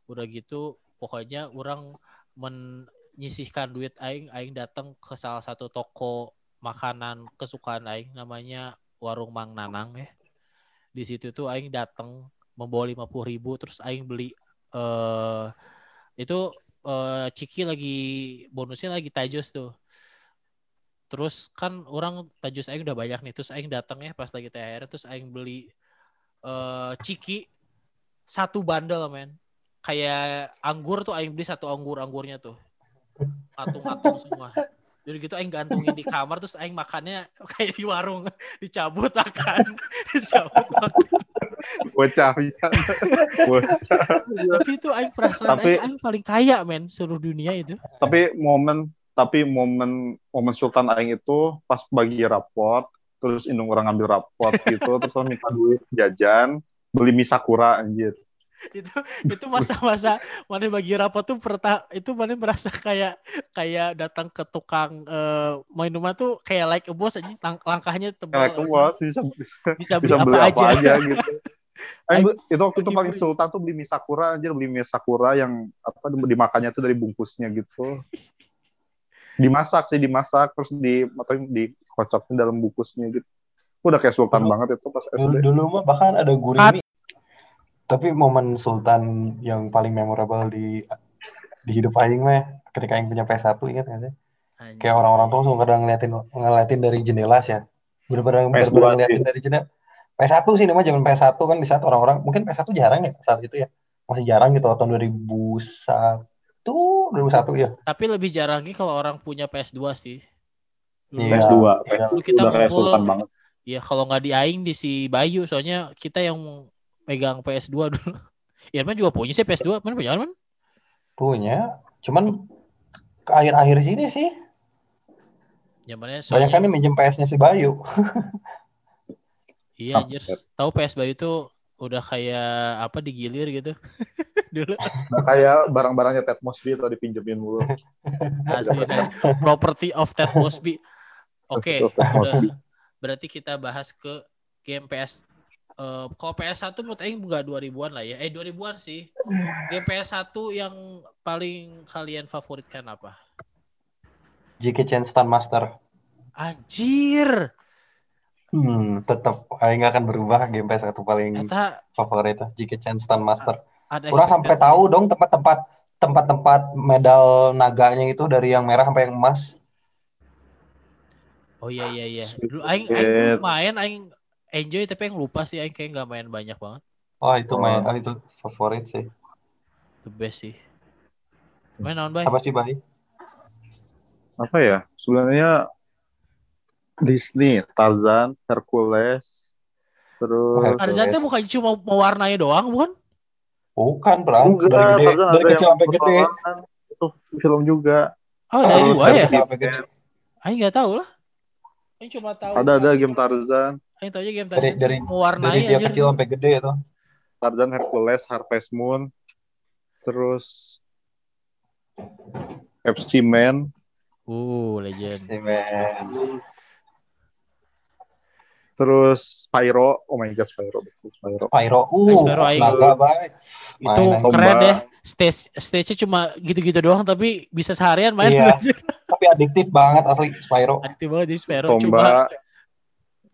Udah gitu, pokoknya orang menyisihkan duit Aing, Aing datang ke salah satu toko makanan kesukaan Aing, namanya Warung Mang Nanang ya. Di situ tuh Aing datang membawa 50 ribu, terus Aing beli eh Itu eh, Ciki lagi bonusnya lagi Tajos tuh. Terus kan orang Tajos aing udah banyak nih. Terus aing datang ya pas lagi THR terus aing beli eh Ciki satu bandel men. Kayak anggur tuh aing beli satu anggur-anggurnya tuh. Patung-patung semua. Jadi gitu aing gantungin di kamar terus aing makannya *laughs* kayak di warung dicabut akan *laughs* dicabut makan. Bocah bisa. Bocah. *laughs* Tapi itu aing perasaan Tapi- aing, aing paling kaya men seluruh dunia itu. tapi momen tapi momen momen Sultan Aing itu pas bagi raport terus indung orang ngambil raport gitu terus orang minta duit jajan beli mie sakura anjir itu itu masa-masa mana bagi rapot tuh perta itu mana merasa kayak kayak datang ke tukang eh, main rumah tuh kayak like a boss aja. Lang- langkahnya tebal. Kayak bos bisa bisa beli bisa apa, beli aja, apa aja. gitu. *laughs* Aing beli- itu waktu itu paling beli. Sultan tuh beli mie sakura anjir beli mie sakura yang apa dimakannya tuh dari bungkusnya gitu. *laughs* Dimasak sih dimasak terus di atau dikocoknya dalam bungkusnya gitu. Udah kayak Sultan Dulu- banget itu pas SD dulu mah bahkan ada gurimi. Tapi momen Sultan yang paling memorable di di hidup Aing mah ketika Aing punya PS1 ingat nggak sih? Kayak orang-orang tuh langsung kadang ngeliatin ngeliatin dari jendela sih ya. Bener-bener PS2 bener-bener ngeliatin dari jendela. PS1 sih namanya zaman PS1 kan di saat orang-orang mungkin PS1 jarang ya saat itu ya. Masih jarang gitu tahun 2001 2001 ya. tapi lebih jarang lagi kalau orang punya PS2 sih Dulu- Iya. PS2 Iya. dulu kita udah kayak Sultan banget ya kalau nggak di aing di si Bayu soalnya kita yang megang PS2 *laughs* dulu. Irman juga punya sih PS2 mana punya Irman? Punya. Cuman ke akhir-akhir sini sih. Zamannya banyak soalnya kan yang minjem PS-nya si Bayu. iya anjir. Tahu PS Bayu tuh udah kayak apa digilir gitu. *laughs* Dulu. Nah, kayak barang-barangnya Ted Mosby atau dipinjemin mulu. *laughs* Asli property of Ted Mosby. Oke udah. berarti kita bahas ke game PS Eh, kalau PS1 menurut Aing enggak 2000-an lah ya. Eh 2000-an sih. Game PS1 yang paling kalian favoritkan apa? JK Chen Stand Master. Anjir. Hmm, tetap Aing nggak akan berubah game PS1 paling Ternyata favorit JK Chen Stand Master. ada Kurang sampai tahu dong tempat-tempat tempat-tempat medal naganya itu dari yang merah sampai yang emas. Oh iya iya iya. Dulu aing aing main aing enjoy tapi aing lupa sih aing kayak nggak main banyak banget. Oh itu Oh. main oh, itu favorit sih. The best sih. Main naon bay? Apa sih Bay? apa ya sebenarnya Disney Tarzan Hercules terus Hercules. Tarzan tuh bukan cuma mewarnai doang, bukan? Bukan, Bro. Enggak, Dari gede, Tarzan dari kecil yang sampai gede. itu film juga Oh, dari Dari ya? kecil sampai gede. Aing nggak tahu lah. Aing cuma tahu. ada ada game Tarzan Aing tahu aja game Dari Tarzan dari mewarnai dari dia kecil sampai gede itu. Tarzan Hercules Harvest Moon terus FC Man Uh, legend. Si men. terus Spyro oh my god Spyro betul Spyro Spyro. Uh, Spyro naga Bay. Itu Main aja. keren deh. Stage stage-nya cuma gitu-gitu doang tapi bisa seharian main. Iya. *laughs* Tapi adiktif banget asli Spyro. Aktif banget di Sparrow. Tomba Cuma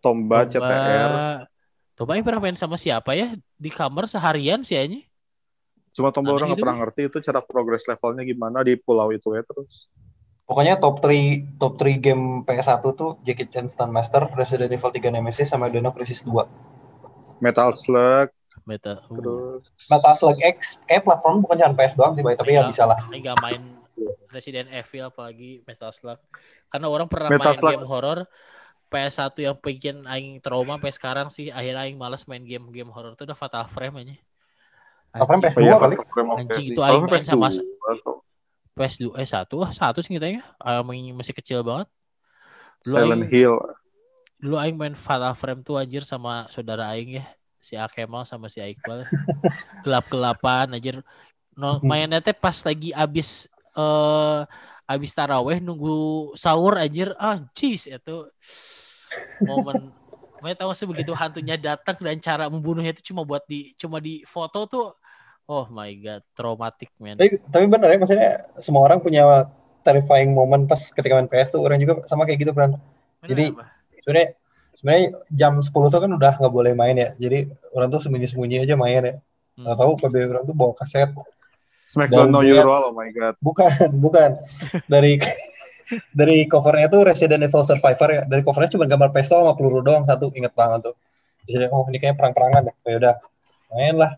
Tomba CTR Tomba yang pernah main sama siapa ya? Di kamar seharian sih aja. cuma Tomba Aneh orang nggak pernah ngerti itu cara progress levelnya gimana di pulau itu ya terus Pokoknya top 3 top 3 game PS1 tuh Jackie Chan Stand Master, Resident Evil 3 Nemesis sama Dino Crisis 2. Metal Slug Meta. Uh. terus Metal Slug X kayak platform bukan cuma PS doang sih, Bay, tapi ya bisa lah. Aing gak main Resident Evil apalagi Metal Slug. Karena orang pernah Metal main Slug. game horor PS1 yang bikin aing trauma sampai sekarang sih akhirnya aing malas main game-game horor itu udah Fatal Frame aja. Fatal Frame Anjing, PS2 iya, kali. Anjing, itu aing main sama- PS2, tuh. PS2 eh satu ah satu sih kita ya. Aing masih kecil banget. Dulu Silent aing, Hill dulu aing main Fatal Frame tuh anjir sama saudara aing ya. Si Akemal sama si Iqbal. *laughs* Gelap-gelapan anjir. No, mainnya teh pas lagi abis eh abis taraweh nunggu sahur anjir. Ah, jeez itu momen Makanya tahu sebegitu hantunya datang dan cara membunuhnya itu cuma buat di cuma di foto tuh oh my god traumatic man. Tapi, tapi bener ya, maksudnya semua orang punya terrifying moment pas ketika main PS tuh orang juga sama kayak gitu, Bran. jadi-? Sebenarnya sebenarnya jam 10 tuh kan udah nggak boleh main ya. Jadi orang tuh sembunyi-sembunyi aja main ya. Hmm. Nggak tahu KB orang tuh bawa kaset Smackdown No dia- You Roll, oh my god. Bukan, *laughs* bukan. Dari *laughs* dari covernya tuh Resident Evil Survivor ya. Dari covernya cuma gambar pistol sama peluru doang satu. Ingat banget tuh. Jadi oh ini kayak perang-perangan ya. Ya udah, main lah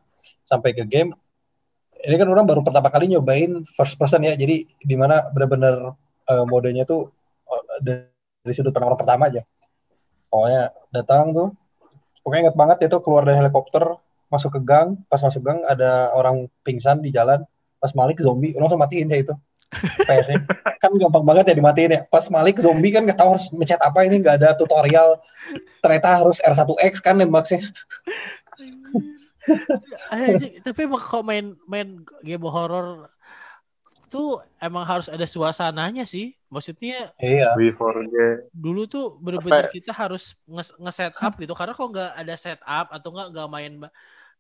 sampai ke game. Ini kan orang baru pertama kali nyobain first person ya. Jadi di mana benar-benar eh, modenya tuh eh, dari sudut pandang orang pertama aja. Pokoknya datang tuh. Pokoknya ingat banget itu keluar dari helikopter, masuk ke gang. Pas masuk gang ada orang pingsan di jalan. Pas Malik zombie, langsung matiin ya itu. PS-nya. kan gampang banget ya dimatiin ya. Pas Malik zombie kan nggak tahu harus mencet apa ini nggak ada tutorial. Ternyata harus R1X kan nembaknya. Tapi emang kalau main main game horror tuh emang harus ada suasananya sih. Maksudnya Iya. Dulu tuh bener-bener kita harus nge- nge-set up gitu karena kalau nggak ada setup atau nggak nggak main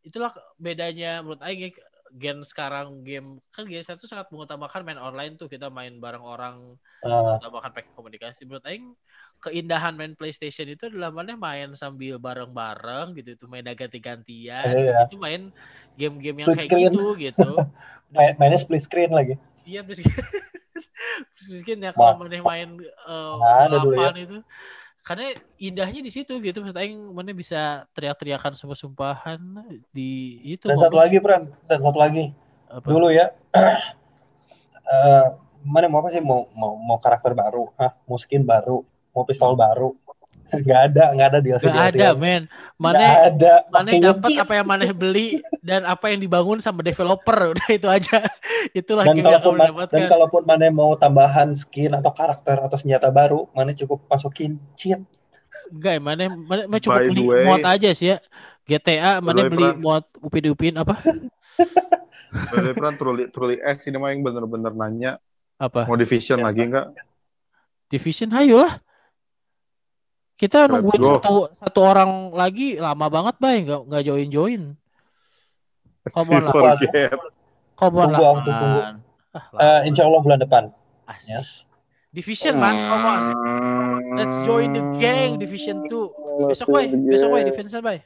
itulah bedanya menurut Aing ya, gen sekarang game kan game satu sangat mengutamakan main online tuh kita main bareng orang Ah, mengutamakan pakai komunikasi menurut Aing keindahan main PlayStation itu adalah mana main sambil bareng-bareng gitu itu main ganti-gantian Iya. itu main game-game yang Split kayak screen. gitu *laughs* gitu main- mainnya split screen lagi. Iya miskin. miskin ya kalau mana main uh, ada dulu ya. itu. Karena indahnya di situ gitu. Maksud aing mana bisa teriak-teriakan sumpah-sumpahan di itu. Dan satu lagi, Pran. Dan satu lagi. Apa? Dulu ya. *clears throat* eh mana mau apa sih mau mau mau karakter baru, Hah? mau skin baru, mau pistol baru. Nggak ada, nggak ada DLC. Gak ada men. Mana ada. mana dapat apa yang mana beli dan apa yang dibangun sama developer *laughs* udah itu aja. Itulah dan yang kalaupun kamu ma- dan kalaupun mana mau tambahan skin atau karakter atau senjata baru, mana cukup masukin cheat. Enggak, mana mana mana cukup By beli the way- mod aja sih ya. GTA mana beli Pran. mod upin-upin apa? *laughs* Berarti kan truly, truly X ini mah yang bener-bener nanya Apa? mau division Biasa. lagi enggak? Division ayolah. Kita Let's nungguin go. satu satu orang lagi lama banget bay nggak nggak join join. Come on lah. forget. Come on Tunggu, tuh, tunggu. man. Ah, Eh, insya Allah bulan depan. Asik. Yes. Division man, come on. Let's join the gang Division 2. Besok bay, besok bay Division bay.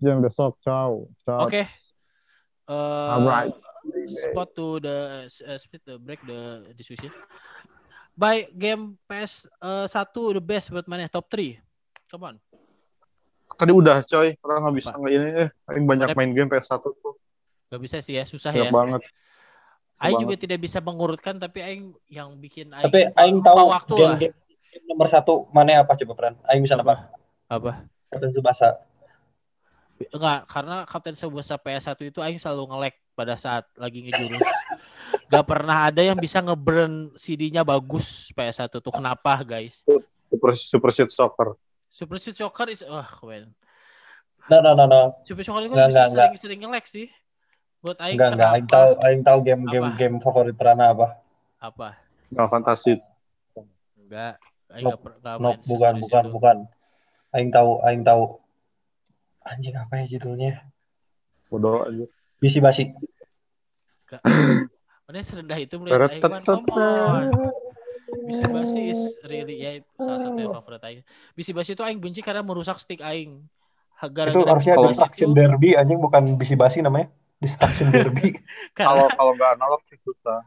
Jam besok, ciao. Ciao. Oke. Eh, Alright. spot to the uh, split the break the discussion. By game PS uh, 1 the best buat mana top 3. Come on. Tadi udah coy, orang nggak bisa Apa? nggak ini eh. Paling banyak main game PS1 tuh. Gak bisa sih ya, susah Banyak ya. banget. Aing banget. juga tidak bisa mengurutkan tapi aing yang bikin aing Tapi Aing tahu waktu game, lah. game, game nomor satu mana apa coba peran? Aing bisa nebak. Apa? Captain Tsubasa. Enggak, karena Kapten Tsubasa PS1 itu aing selalu nge-lag pada saat lagi ngejurus. *laughs* Gak pernah ada yang bisa nge-burn CD-nya bagus PS1 tuh. Kenapa, guys? Super Super Shit Soccer. Super Street Soccer is wah, keren. No no no no. Super Soccer itu kan bisa sering-sering nge-lag sih. Buat aing Enggak enggak. Aing tahu Aing tahu game game Apa? game favorit Prana apa? Apa? Nggak fantasi. Enggak. Aing Nope, nggak per- nggak No, main bukan bukan itu. bukan. Aing tahu Aing tahu. Anjing apa ya judulnya? Bodoh aja. Bisi basi. Mana serendah itu melihat aing man, come on. Bisi basi is really ya salah satu yang favorit aing. Bisi basi itu aing benci karena merusak stick aing. Ha- Itu Gara-gara harusnya kalau- Destruction Derby anjing bukan bisi basi namanya. Destruction Derby. *laughs* karena Kalau kalau nggak analog sih susah.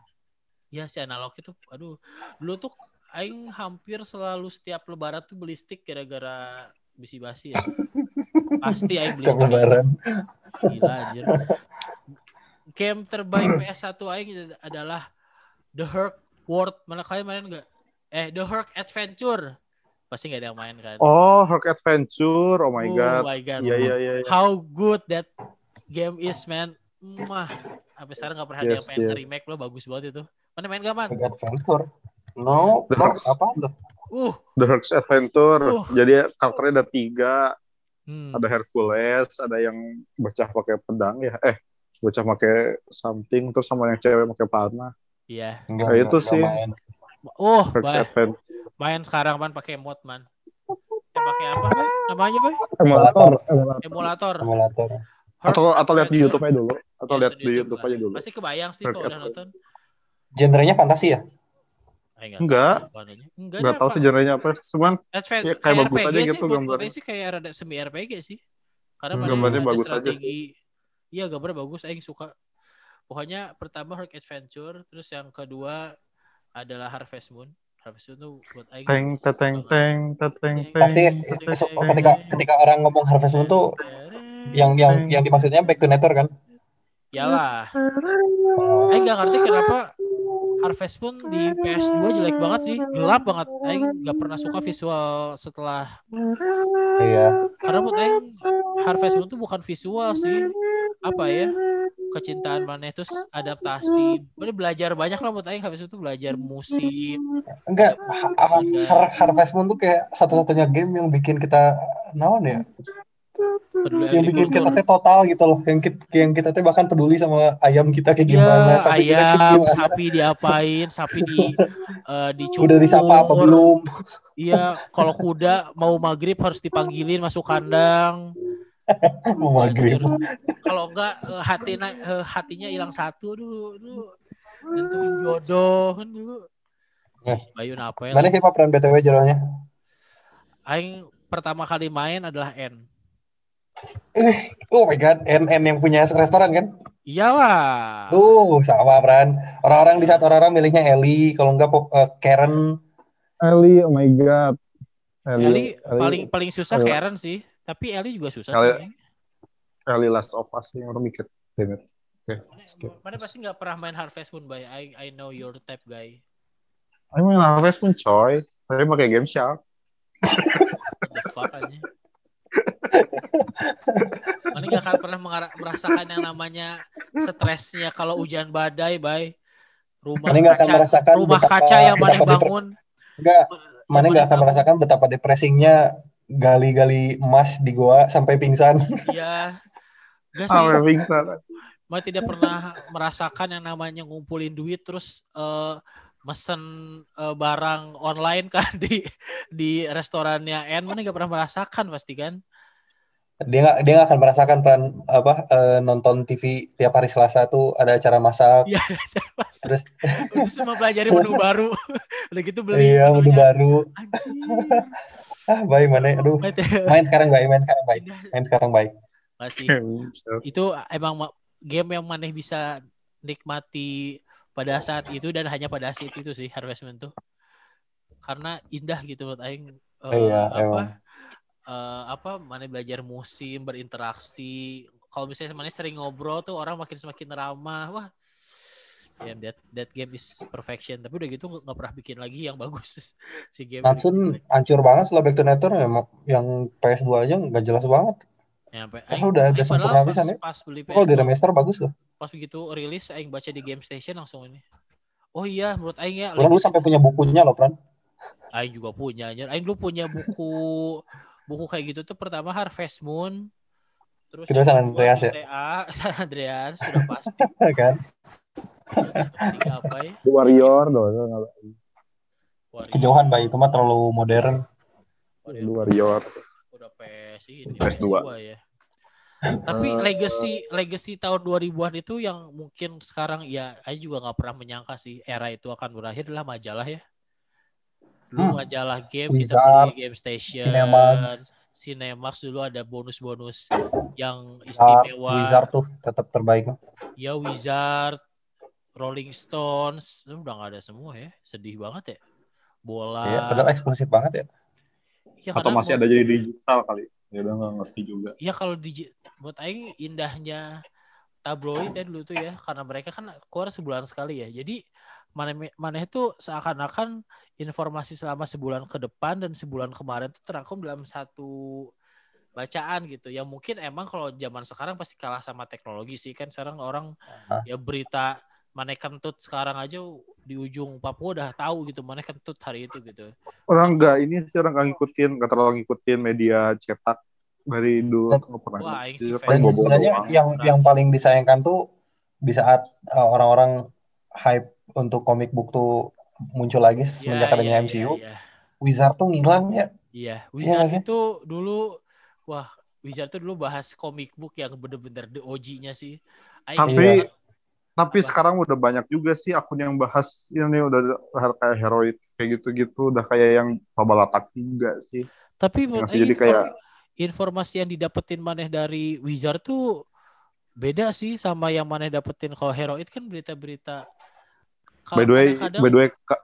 ya si analog itu aduh dulu tuh aing hampir selalu setiap lebaran tuh beli stick gara-gara bisi basi ya. *laughs* Pasti aing beli stick. lebaran. Gila anjir. Game terbaik *clears throat* PS1 aing adalah The Herc World. Mana kalian main enggak? Eh, The Herc Adventure. Pasti nggak ada yang main kan? Oh, Herc Adventure. Oh my Oh god. my god. Iya iya iya. iya. How good that game is, man. Mah. Sampai sekarang nggak pernah ada yang Yes, pengen yes. nge-remake lo bagus banget itu. Mana main gak, man? Adventure. No, The Herc. apa tuh? Uh. The Herc Adventure. Uh. Jadi karakternya ada tiga. Hmm. Ada Hercules, ada yang bocah pakai pedang ya. Eh, bocah pakai something terus sama yang cewek pakai panah. Iya. Enggak, Kayak enggak, itu enggak sih. main. Oh. Adventure. main sekarang man pakai mod man. Eh pakai apa, bay? Namanya, bay? Emulator. Emulator. Emulator. Atau atau lihat di. YouTube aja dulu. Atau Ya, lihat di YouTube aja dulu. Pasti kebayang sih kalau udah nonton. Genrenya fantasi ya? Enggak. Enggak. Nggak tahu sih genrenya apa. Cuman Advent, Ya, kayak bagus RPG aja sih, gitu gambarnya. potensi kayak rada semi RPG sih. Karena Hmm, gambarnya bagus aja strategi. Iya, gambarnya bagus, aing suka. pokoknya pertama Herc Adventure, terus yang kedua adalah Harvest Moon. Harvest Moon tuh buat aing Teng teng teteng teng. Pasti ketika ketika orang ngomong Harvest Moon tuh yang yang yang dimaksudnya Back to Nature kan? Yalah. Aing gak ngerti kenapa Harvest Moon di PS2 jelek banget sih, gelap banget. Aing gak pernah suka visual setelah Iya. karena menurut Aing Harvest Moon tuh bukan visual sih, apa ya? Kecintaan mana terus adaptasi. Mana belajar banyak lah menurut Aing Harvest Moon tuh belajar musim. Enggak, Ha- Ha- Har- Harvest Moon tuh kayak satu-satunya game yang bikin kita naon ya? Peduli Yang bikin kita teh total gitu loh. Yang kita, yang kita teh bahkan peduli sama ayam kita kayak gimana, Ya, sapi kita ayam, gimana. sapi diapain, sapi di eh, dicukur. Udah disapa apa belum? Iya, kalau kuda mau maghrib harus dipanggilin masuk kandang. *laughs* Mau maghrib. Kalau enggak eh, hati eh, hatinya hilang satu dulu, dulu nentuin jodoh kan dulu. Eh. Bayu apa ya? Mana siapa peran BTW jeronya? Aing pertama kali main adalah N. Oh my god, NN yang punya restoran kan? Iyalah. Uh, sama peran. Orang-orang di saat orang-orang milihnya Ellie, kalau enggak pop- eh, Karen. Eli, oh my god. Eli paling paling susah Eli. Karen sih, tapi Eli juga susah Eli- sih. Eli Last of Us yang orang mikir. Damn it. Oke, skip. Mana pasti nggak pernah main Harvest Moon, bay. I I know your type guy. Aku main Harvest Moon coy. Tapi pakai Game Shark. What the fuck aja. Mana gak akan pernah merasakan yang namanya stresnya kalau hujan badai, bay. Rumah Mana nggak akan kaca, merasakan rumah betapa- kaca yang mana bangun. Enggak, mana nggak akan merasakan betapa depressingnya gali-gali emas di goa sampai pingsan. Iya. Gak sih, Sampai pingsan. Mana tidak pernah merasakan yang namanya ngumpulin duit terus eh, mesen eh, barang online kan *laughs* di di restorannya N. Mana gak pernah merasakan pasti kan? Dia nggak dia nggak akan merasakan peran apa eh, nonton TV tiap hari Selasa tuh ada acara masak. Iya, Terus *laughs* terus cuma pelajari menu *laughs* baru. *laughs* Udah gitu beli iya menu baru. Ah, baik mana? Aduh, Mate- main sekarang baik, main sekarang baik, main sekarang baik. Masih itu emang ma- game yang maneh bisa nikmati pada saat itu dan hanya pada saat itu sih Harvest Moon tuh. Karena indah gitu menurut aing eh, Iya, apa emang. Eh, apa mana belajar musim berinteraksi kalau misalnya mana sering ngobrol tuh orang makin semakin ramah wah ya that that game is perfection tapi udah gitu nggak pernah bikin lagi yang bagus *laughs* si game Natsun hancur banget setelah Back to Nature yang, yang PS2 aja nggak jelas banget. Ya, Padahal aing- udah- udah sempurna padahal pisan pas, ya. pas beli Kalau di PS2 remaster bagus loh. pas begitu rilis aing baca di Game Station langsung ini. Oh iya, menurut aing ya Orang dulu Legacy- sampai punya bukunya loh, Pran. aing juga punya anjir. Aing dulu punya buku buku kayak gitu tuh pertama Harvest Moon. Terus Kedua San Andreas ya? *laughs* San Andreas sudah pasti. *laughs* kan? Ketiga apa ya? The Warrior dong. Warrior. Kejauhan bayi itu mah terlalu modern. The Warrior. udah PS ini PS2. ya. Tapi Eh, legacy legacy tahun 2000-an itu yang mungkin sekarang ya Aing juga nggak pernah menyangka sih era itu akan berakhir adalah majalah ya. Dulu Hmm. majalah game kita Wizard, beli Game Station, Cinemax, Cinemax dulu ada bonus-bonus yang istimewa. Wizard tuh tetap terbaik. Ya Wizard, Rolling Stones, itu udah nggak ada semua ya. Sedih banget ya. Bola. Iya, padahal eksklusif banget ya. Ya, Atau masih ada jadi digital kali. Ya udah nggak ngerti juga. ya kalau di buat aing indahnya tabloid ya dulu tuh ya karena mereka kan keluar sebulan sekali ya jadi mana mana itu seakan-akan informasi selama sebulan ke depan dan sebulan kemarin tuh terangkum dalam satu bacaan gitu. Yang mungkin emang kalau zaman sekarang pasti kalah sama teknologi sih. Kan sekarang orang Ah. ya berita mana kentut sekarang aja di ujung Papua udah tahu gitu mana kentut hari itu gitu. Orang nggak ini sih orang nggak ngikutin, nggak terlalu ngikutin media cetak dari dulu. Tuh nggak pernah. Wah, sih Dan sebenarnya yang yang paling disayangkan tuh di saat uh, orang-orang hype untuk comic book tuh muncul lagi semenjak Ya, adanya ya, MCU, ya, ya. Wizard tuh ngilang ya. Iya, Iya Wizard sih? itu dulu wah, Wizard itu dulu bahas comic book yang bener-bener the OG-nya sih. Aing Tapi Iya. tapi Apa? sekarang udah banyak juga sih akun yang bahas ini udah kayak heroik kayak gitu-gitu udah kayak yang pabalatak juga sih. tapi menurut Masih Aing jadi kayak informasi yang didapetin maneh dari Wizard tuh beda sih sama yang mana dapetin kalau Heroid kan berita-berita By the way, by the way, ka-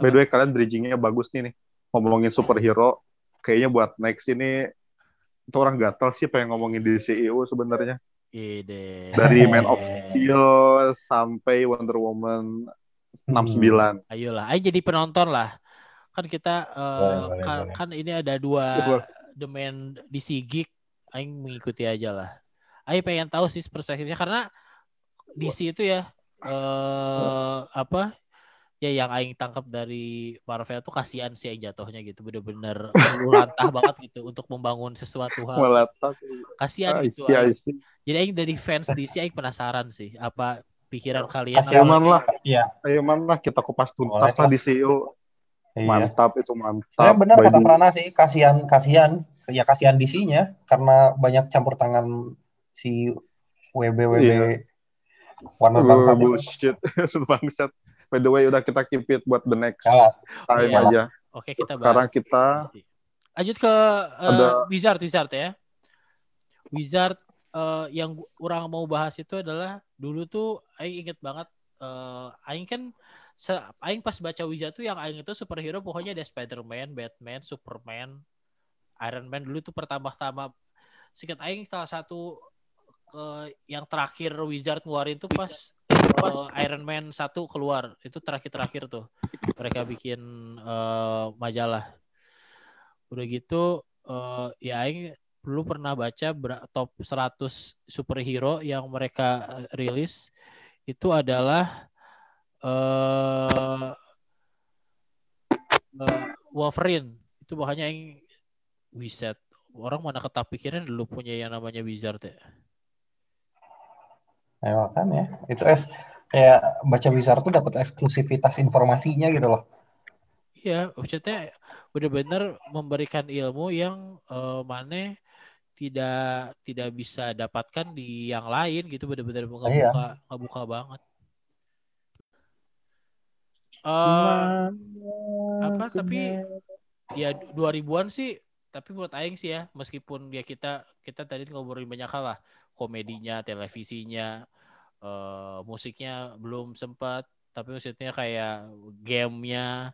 by the way kalian bridgingnya bagus nih nih. Ngomongin superhero, kayaknya buat next ini itu orang gatal sih pengen ngomongin di CEO sebenarnya. Ide. Dari *laughs* Man of Steel sampai Wonder Woman 69. Ayolah, ayo jadi penonton lah. Kan kita eh, Boleh, kan, boleh. kan ini ada dua Boleh. demand DC Geek, aing mengikuti aja lah. Aing pengen tahu sih perspektifnya karena DC itu ya eh apa ya yang aing tangkap dari Marvel tuh kasihan sih yang jatuhnya gitu bener-bener lantah *laughs* banget gitu untuk membangun sesuatu hal Meletak. kasihan Ah, gitu isi, aing. isi. jadi aing dari fans DC aing penasaran sih apa pikiran kalian Kasihan Ayo man lah, Iya. ayo man lah kita kupas tuntas lah di CEO. Iya. Mantap itu mantap. Sebenarnya benar By kata Prana sih, kasihan kasihan ya kasihan DC-nya karena banyak campur tangan si WB WB Iya. Warna Uh, bangsa bullshit. *laughs* Bangsat. By the way, udah kita keep it buat the next Ya. time Iya. aja. Oke kita bahas. Sekarang kita lanjut ke eh, Ada- Wizard Wizard ya. Wizard eh, yang orang mau bahas itu adalah dulu tuh Aing inget banget eh Aing kan se- Aing pas baca Wizard tuh yang Aing itu superhero pokoknya ada Spider-Man, Batman, Superman, Iron Man dulu tuh pertama-tama singkat Aing salah satu ke yang terakhir Wizard ngeluarin tuh pas eh, Iron Man 1 keluar. Itu terakhir-terakhir tuh mereka bikin eh, majalah. Udah gitu eh, ya Aing dulu pernah baca top 100 superhero yang mereka rilis? Itu adalah eh eh, Wolverine. Itu makanya Aing Wizard. Orang mana ketapikiran dulu punya yang namanya Wizard ya Ya makanya itu es kayak baca Wizard tuh dapat eksklusivitas informasinya gitu loh. Iya, maksudnya benar-benar memberikan ilmu yang eh, mana tidak tidak bisa dapatkan di yang lain gitu benar-benar ngebuka Iya. ngebuka banget. Eh apa tapi ya 2000-an sih tapi buat aing sih ya meskipun ya kita kita tadi ngobrolin banyak hal lah komedinya televisinya eh musiknya belum sempat tapi maksudnya kayak gamenya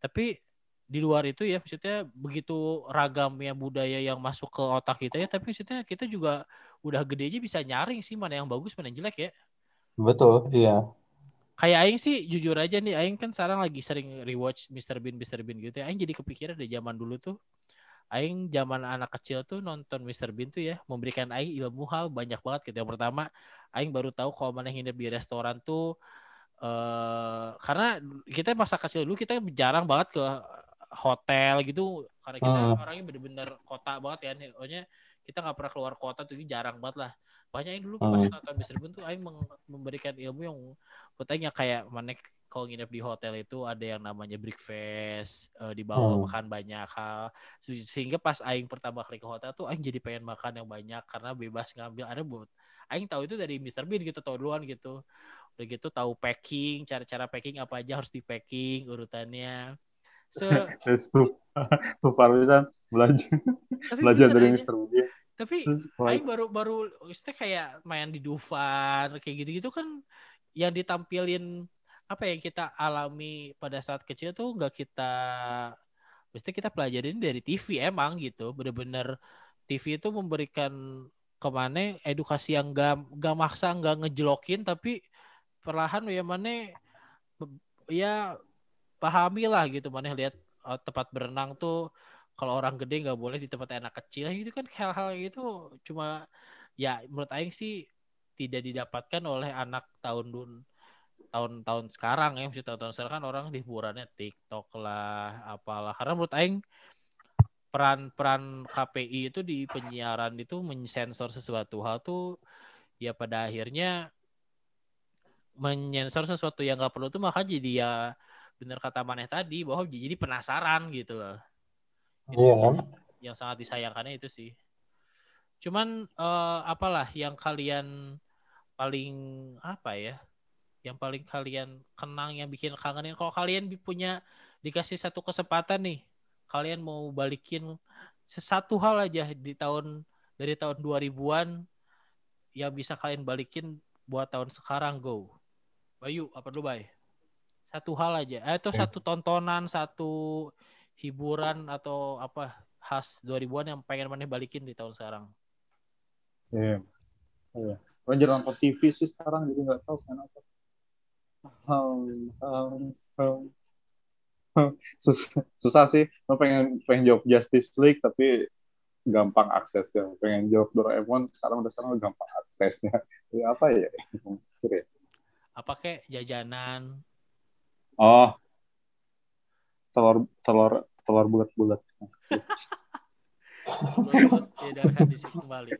tapi di luar itu ya maksudnya begitu ragamnya budaya yang masuk ke otak kita ya tapi maksudnya kita juga udah gede aja bisa nyaring sih mana yang bagus mana yang jelek ya Betul, iya. kayak Aing sih jujur aja nih Aing kan sekarang lagi sering rewatch Mr. Bean Mr. Bean gitu ya Aing jadi kepikiran dari zaman dulu tuh Aing zaman anak kecil tuh nonton Mr. Bean tuh ya memberikan Aing ilmu hal banyak banget gitu yang pertama Aing baru tahu kalau mana nginep di restoran tuh eh karena kita masa kecil dulu kita jarang banget ke hotel gitu karena kita Hmm. orangnya bener-bener kota banget ya pokoknya kita nggak pernah keluar kota tuh jarang banget lah banyak yang dulu pas Hmm. nonton Mr. Bean tuh Aing memberikan ilmu yang yang kayak mana kalau nginep di hotel itu ada yang namanya breakfast eh, di bawah Hmm. makan banyak hal Se- sehingga pas Aing pertama kali ke hotel tuh Aing jadi pengen makan yang banyak karena bebas ngambil ada buat Aing tahu itu dari Mr. Bean gitu tahu duluan gitu udah gitu tahu packing cara-cara packing apa aja harus di packing urutannya se It's too, too far bisa belajar *laughs* belajar dari. Mr. Bean. tapi Aing baru baru kayak main di Dufan kayak gitu-gitu kan yang ditampilin apa yang kita alami pada saat kecil tuh nggak kita maksudnya kita pelajarin dari TV emang gitu. Bener-bener TV itu memberikan ke mana edukasi yang gak, gak maksa gak ngejelokin tapi perlahan ya mana ya pahami lah gitu mana lihat eh, tempat berenang tuh kalau orang gede nggak boleh di tempat anak kecil. Gitu kan hal-hal gitu cuma ya menurut Aing sih tidak didapatkan oleh anak tahun tahun-tahun sekarang ya maksudnya tahun-tahun sekarang kan orang hiburannya TikTok lah apalah karena menurut Aing peran-peran KPI itu di penyiaran itu mensensor sesuatu hal tuh ya pada akhirnya menyensor sesuatu yang nggak perlu tuh maka jadi ya bener kata Maneh tadi bahwa jadi penasaran gitu loh Itu Iya sih kan? yang sangat disayangkannya itu sih. Cuman eh, apalah yang kalian paling apa ya? Yang paling kalian kenang yang bikin kangenin kalau kalian punya dikasih satu kesempatan nih, kalian mau balikin sesuatu hal aja di tahun dari tahun 2000-an yang bisa kalian balikin buat tahun sekarang go. Bayu, apa dulu Bay? Satu hal aja. Eh, itu satu tontonan, satu hiburan atau apa khas 2000-an yang pengen mana balikin di tahun sekarang. Iya. Iya. Gue jarang nonton TV sih sekarang jadi nggak tahu kenapa. Hmm, hmm, hmm. Susah, susah sih. Gue pengen pengen jawab Justice League tapi gampang aksesnya. Pengen jawab Doraemon sekarang udah sekarang gampang aksesnya. *laughs* Ya apa ya? Ya. Apa kek jajanan? Oh, telur telur telur bulat-bulat. Kembali.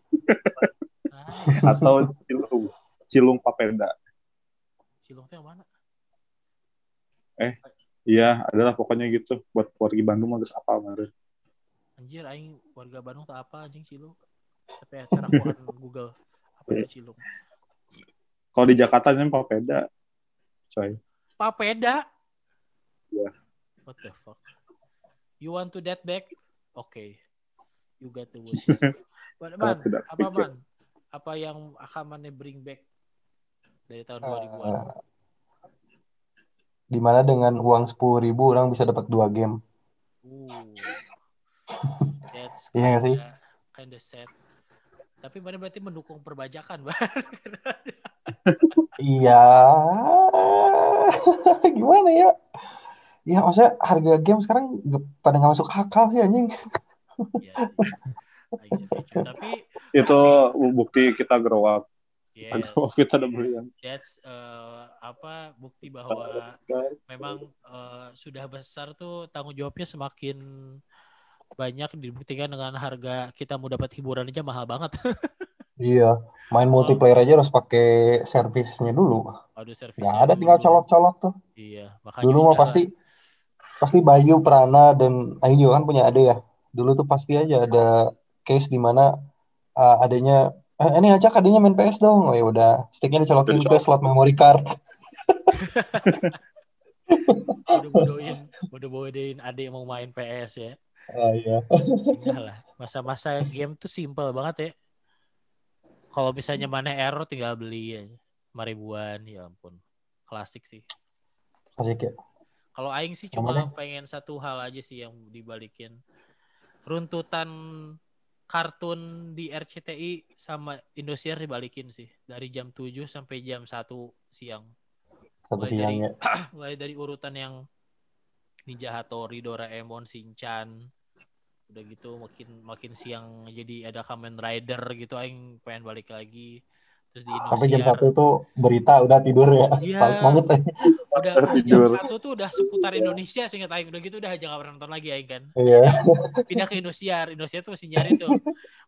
Nice. *laughs* Atau cilung, cilung papeda. Cilung tuh yang mana? Iya, adalah pokoknya gitu. Buat warga Bandung harus apa kemarin. Anjir, aing warga Bandung tak apa anjing Cilung. Tapi ya, aku akan Google apa itu Cilung. Kalau di Jakarta namanya papeda. Coy. Papeda. Iya. What the fuck? You want to that back? Okay. You got the wishes. Man, man, apa man? Apa yang akan mana bring back dari tahun Eh, 2000-an? di mana dengan uang sepuluh ribu orang bisa dapat dua game. Uh. That's *laughs* Iya nggak sih? kinda- sad. Tapi mana berarti mendukung perbajakan, Bang. *laughs* Iya, *laughs* gimana ya? Ya maksudnya harga game sekarang pada nggak masuk akal sih anjing. Iya. Tapi Itu bukti kita grow up. Yes, Kita beli yang that's eh, apa bukti bahwa memang eh, sudah besar tuh tanggung jawabnya semakin banyak dibuktikan dengan harga kita mau dapat hiburan aja mahal banget. *laughs* Iya, main multiplayer aja harus pakai servisnya dulu. Aduh servis. Nggak ada tinggal colok-colok tuh. Iya, makanya Dulu mah pasti pasti Bayu, Prana dan juga kan punya ade ya. Dulu tuh pasti aja ada case di mana uh, adanya eh, ini ajak adanya main PS dong. Oh ya udah, sticknya dicolokin ke slot memory card. *laughs* bodoh-bodohin, bodoh-bodohin adik mau main PS ya. Ah iya. Enggak lah, masa-masa game tuh simple banget ya. Kalau misalnya mana error tinggal beli aja. Lima ribuan, ya ampun. Klasik sih. Asik ya. Kalau Aing sih cuma pengen satu hal aja sih yang dibalikin. Runtutan kartun di RCTI sama Indosiar dibalikin sih. Dari jam 7 sampai jam 1 siang. Satu Mulai siang dari- ya. *clears throat* Mulai dari urutan yang Ninja Hattori, Doraemon, Shinchan. Udah gitu makin makin siang jadi ada Kamen Rider gitu Aing pengen balik lagi. Terus di Indosiar. Sampai jam satu tuh berita udah tidur ya. Iya. Males banget ya. Udah jam Tidur. satu tuh udah seputar Indonesia seingat Aing. Udah gitu udah aja gak pernah nonton lagi Aing kan. Iya. pindah ke Indosiar. Indosiar tuh masih nyari tuh.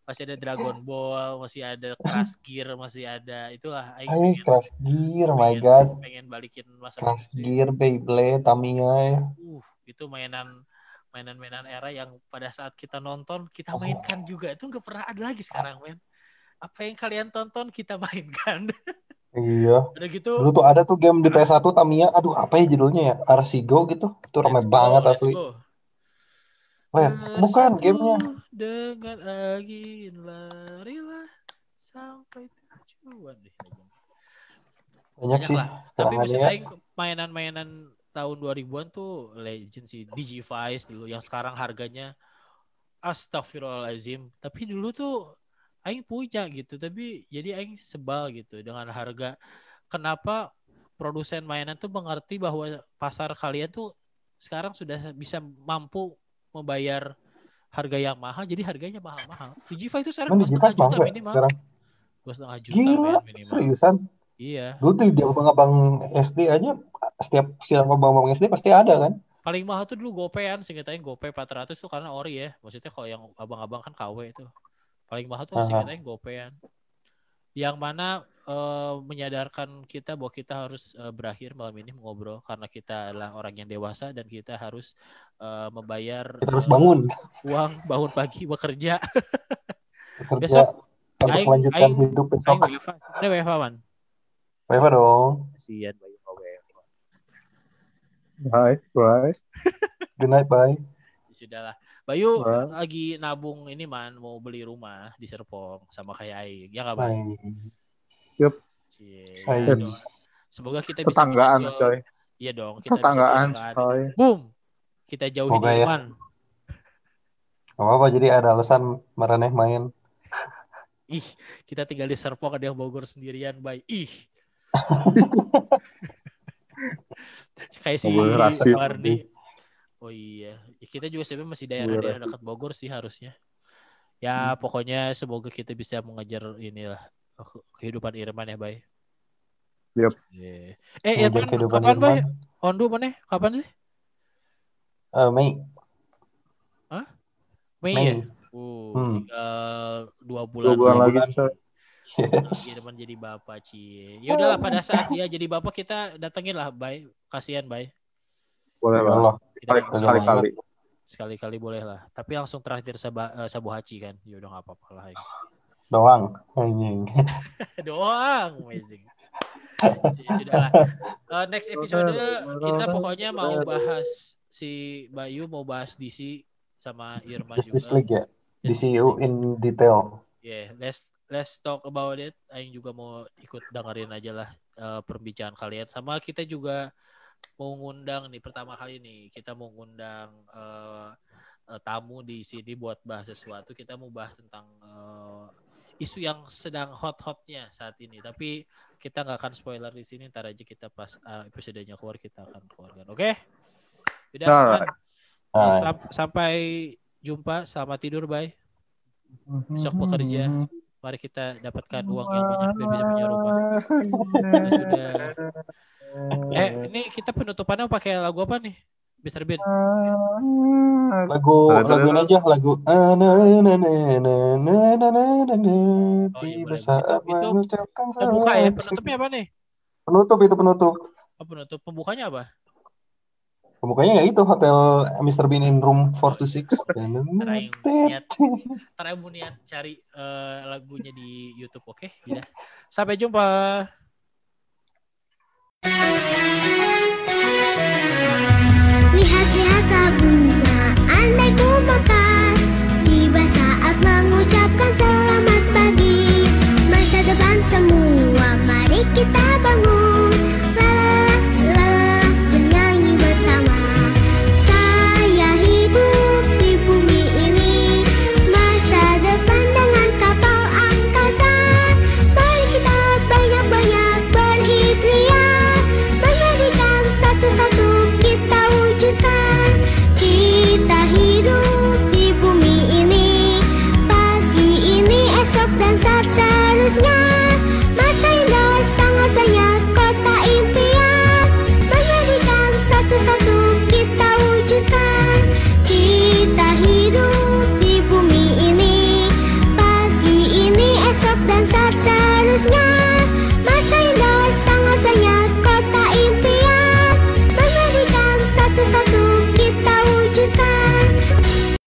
Masih ada Dragon Ball, masih ada Crash Gear, masih ada itulah Aing Ayo pengen, Crash Gear, my pengen- god. pengen balikin masa Crash itu sih. Gear, Beyblade, Tamiya ya. Uh, itu mainan mainan-mainan era yang pada saat kita nonton kita Oh. mainkan juga itu nggak pernah ada lagi sekarang men apa yang kalian tonton kita *laughs* mainkan Iya. udah gitu Dulu tuh ada tuh game di PS1 Tamiya. Aduh, apa ya judulnya ya? RC Go gitu. Itu ramai banget let's asli. go. Let's. Bukan gamenya. dengan angin larilah sampai tujuan deh Banyak banyak sih. lah tapi ya. aing mainan-mainan tahun 2000-an tuh legend sih Digivice dulu yang sekarang harganya astagfirullahalazim tapi dulu tuh aing punya gitu tapi jadi aing sebal gitu dengan harga. Kenapa produsen mainan tuh mengerti bahwa pasar kalian tuh sekarang sudah bisa mampu membayar harga yang mahal jadi harganya mahal-mahal. Digivice itu sekarang dua setengah juta minimal. sekarang? dua setengah juta Gila, minimal. seriusan. iya. Dulu tuh di abang-abang SD aja setiap siang abang-abang SD pasti ada kan? paling mahal tuh dulu gopean seinget aing gopay 400 tuh karena ori ya. Maksudnya kalau yang abang-abang kan KW itu paling mahal tuh Aha. seinget aing gopean yang mana eh, menyadarkan kita bahwa kita harus eh, berakhir malam ini ngobrol karena kita adalah orang yang dewasa dan kita harus eh, membayar Kita harus bangun uang bangun pagi bekerja *laughs* bekerja besok untuk aing- melanjutkan aing- hidup aing besok. WFA ada WFA man Reva dong. kasihan WFA Bye, bye. Good night, bye. sudahlah. Bayu Wah. lagi nabung ini man mau beli rumah di Serpong sama kayak Aing. Ya Baik. ya dong. Semoga kita bisa Tetanggaan, coy. Iya dong. Kita Tetanggaan, coy. Boom. Kita jauhin Semoga ya. Irman. Gak apa-apa, jadi ada alasan mereneh main. *laughs* Ih, kita tinggal di Serpong ada yang Bogor sendirian, Bay. Ih. *laughs* Kayak si. Warni. Oh iya, Ya, kita juga sebenarnya masih daerah-daerah dekat Bogor sih harusnya. Ya, pokoknya semoga kita bisa mengejar inilah ke- kehidupan Irman ya, Bay. Yap. Iya. Eh, Mengejar Irman, kehidupan kapan, Bay? Irman. Ondu mana? Kapan sih? Eh, Mei. Mei, Mei. ya? Uh, Hmm. tinggal dua Dua bulan. bulan Dua lagi, bulan. Yes. Irman jadi bapak, Cie. Ya udahlah pada saat dia jadi bapak kita datengin lah, Bay. Kasihan, Bay. Boleh lah. Allah. Sekali-kali. sekali-kali boleh lah. Tapi langsung terakhir saba, eh, Sabu Haci kan. Ya udah nggak apa-apa lah. Aing. Doang. Anjing. *laughs* Doang, amazing. Ya sudah lah. Eh, next episode kita pokoknya mau bahas si Bayu mau bahas DC sama Irma Justice juga. League ya. DCU in detail. Yeah, let's let's talk about it. Aing juga mau ikut dengerin aja lah eh, perbincangan kalian. Sama kita juga mau ngundang nih pertama kali nih kita mau ngundang eh, eh, tamu di sini buat bahas sesuatu. Kita mau bahas tentang eh, isu yang sedang hot-hotnya saat ini. Tapi kita nggak akan spoiler di sini. Ntar aja kita pas eh, episodenya keluar kita akan keluarkan. Oke? Alright. Man. Eh, Alright. sam- sampai jumpa. Selamat tidur, bye. Besok bekerja. Mari kita dapatkan uang yang banyak biar bisa punya rumah. *laughs* Sudah eh ini kita penutupannya pakai lagu apa nih Mister Bean lagu ah, lagu aja lagu tiba saat mengucapkan pembuka ya penutupnya apa nih penutup itu penutup oh, penutup pembukanya apa Pembukanya ya itu Hotel Mr. Bean in Room 426. *laughs* Ntar niat cari eh, lagunya di YouTube, oke? Ya. Sampai jumpa. Lihat-lihatlah bunga, andai ku mekar Di saat mengucapkan selamat pagi. Masa depan semua, mari kita bangun.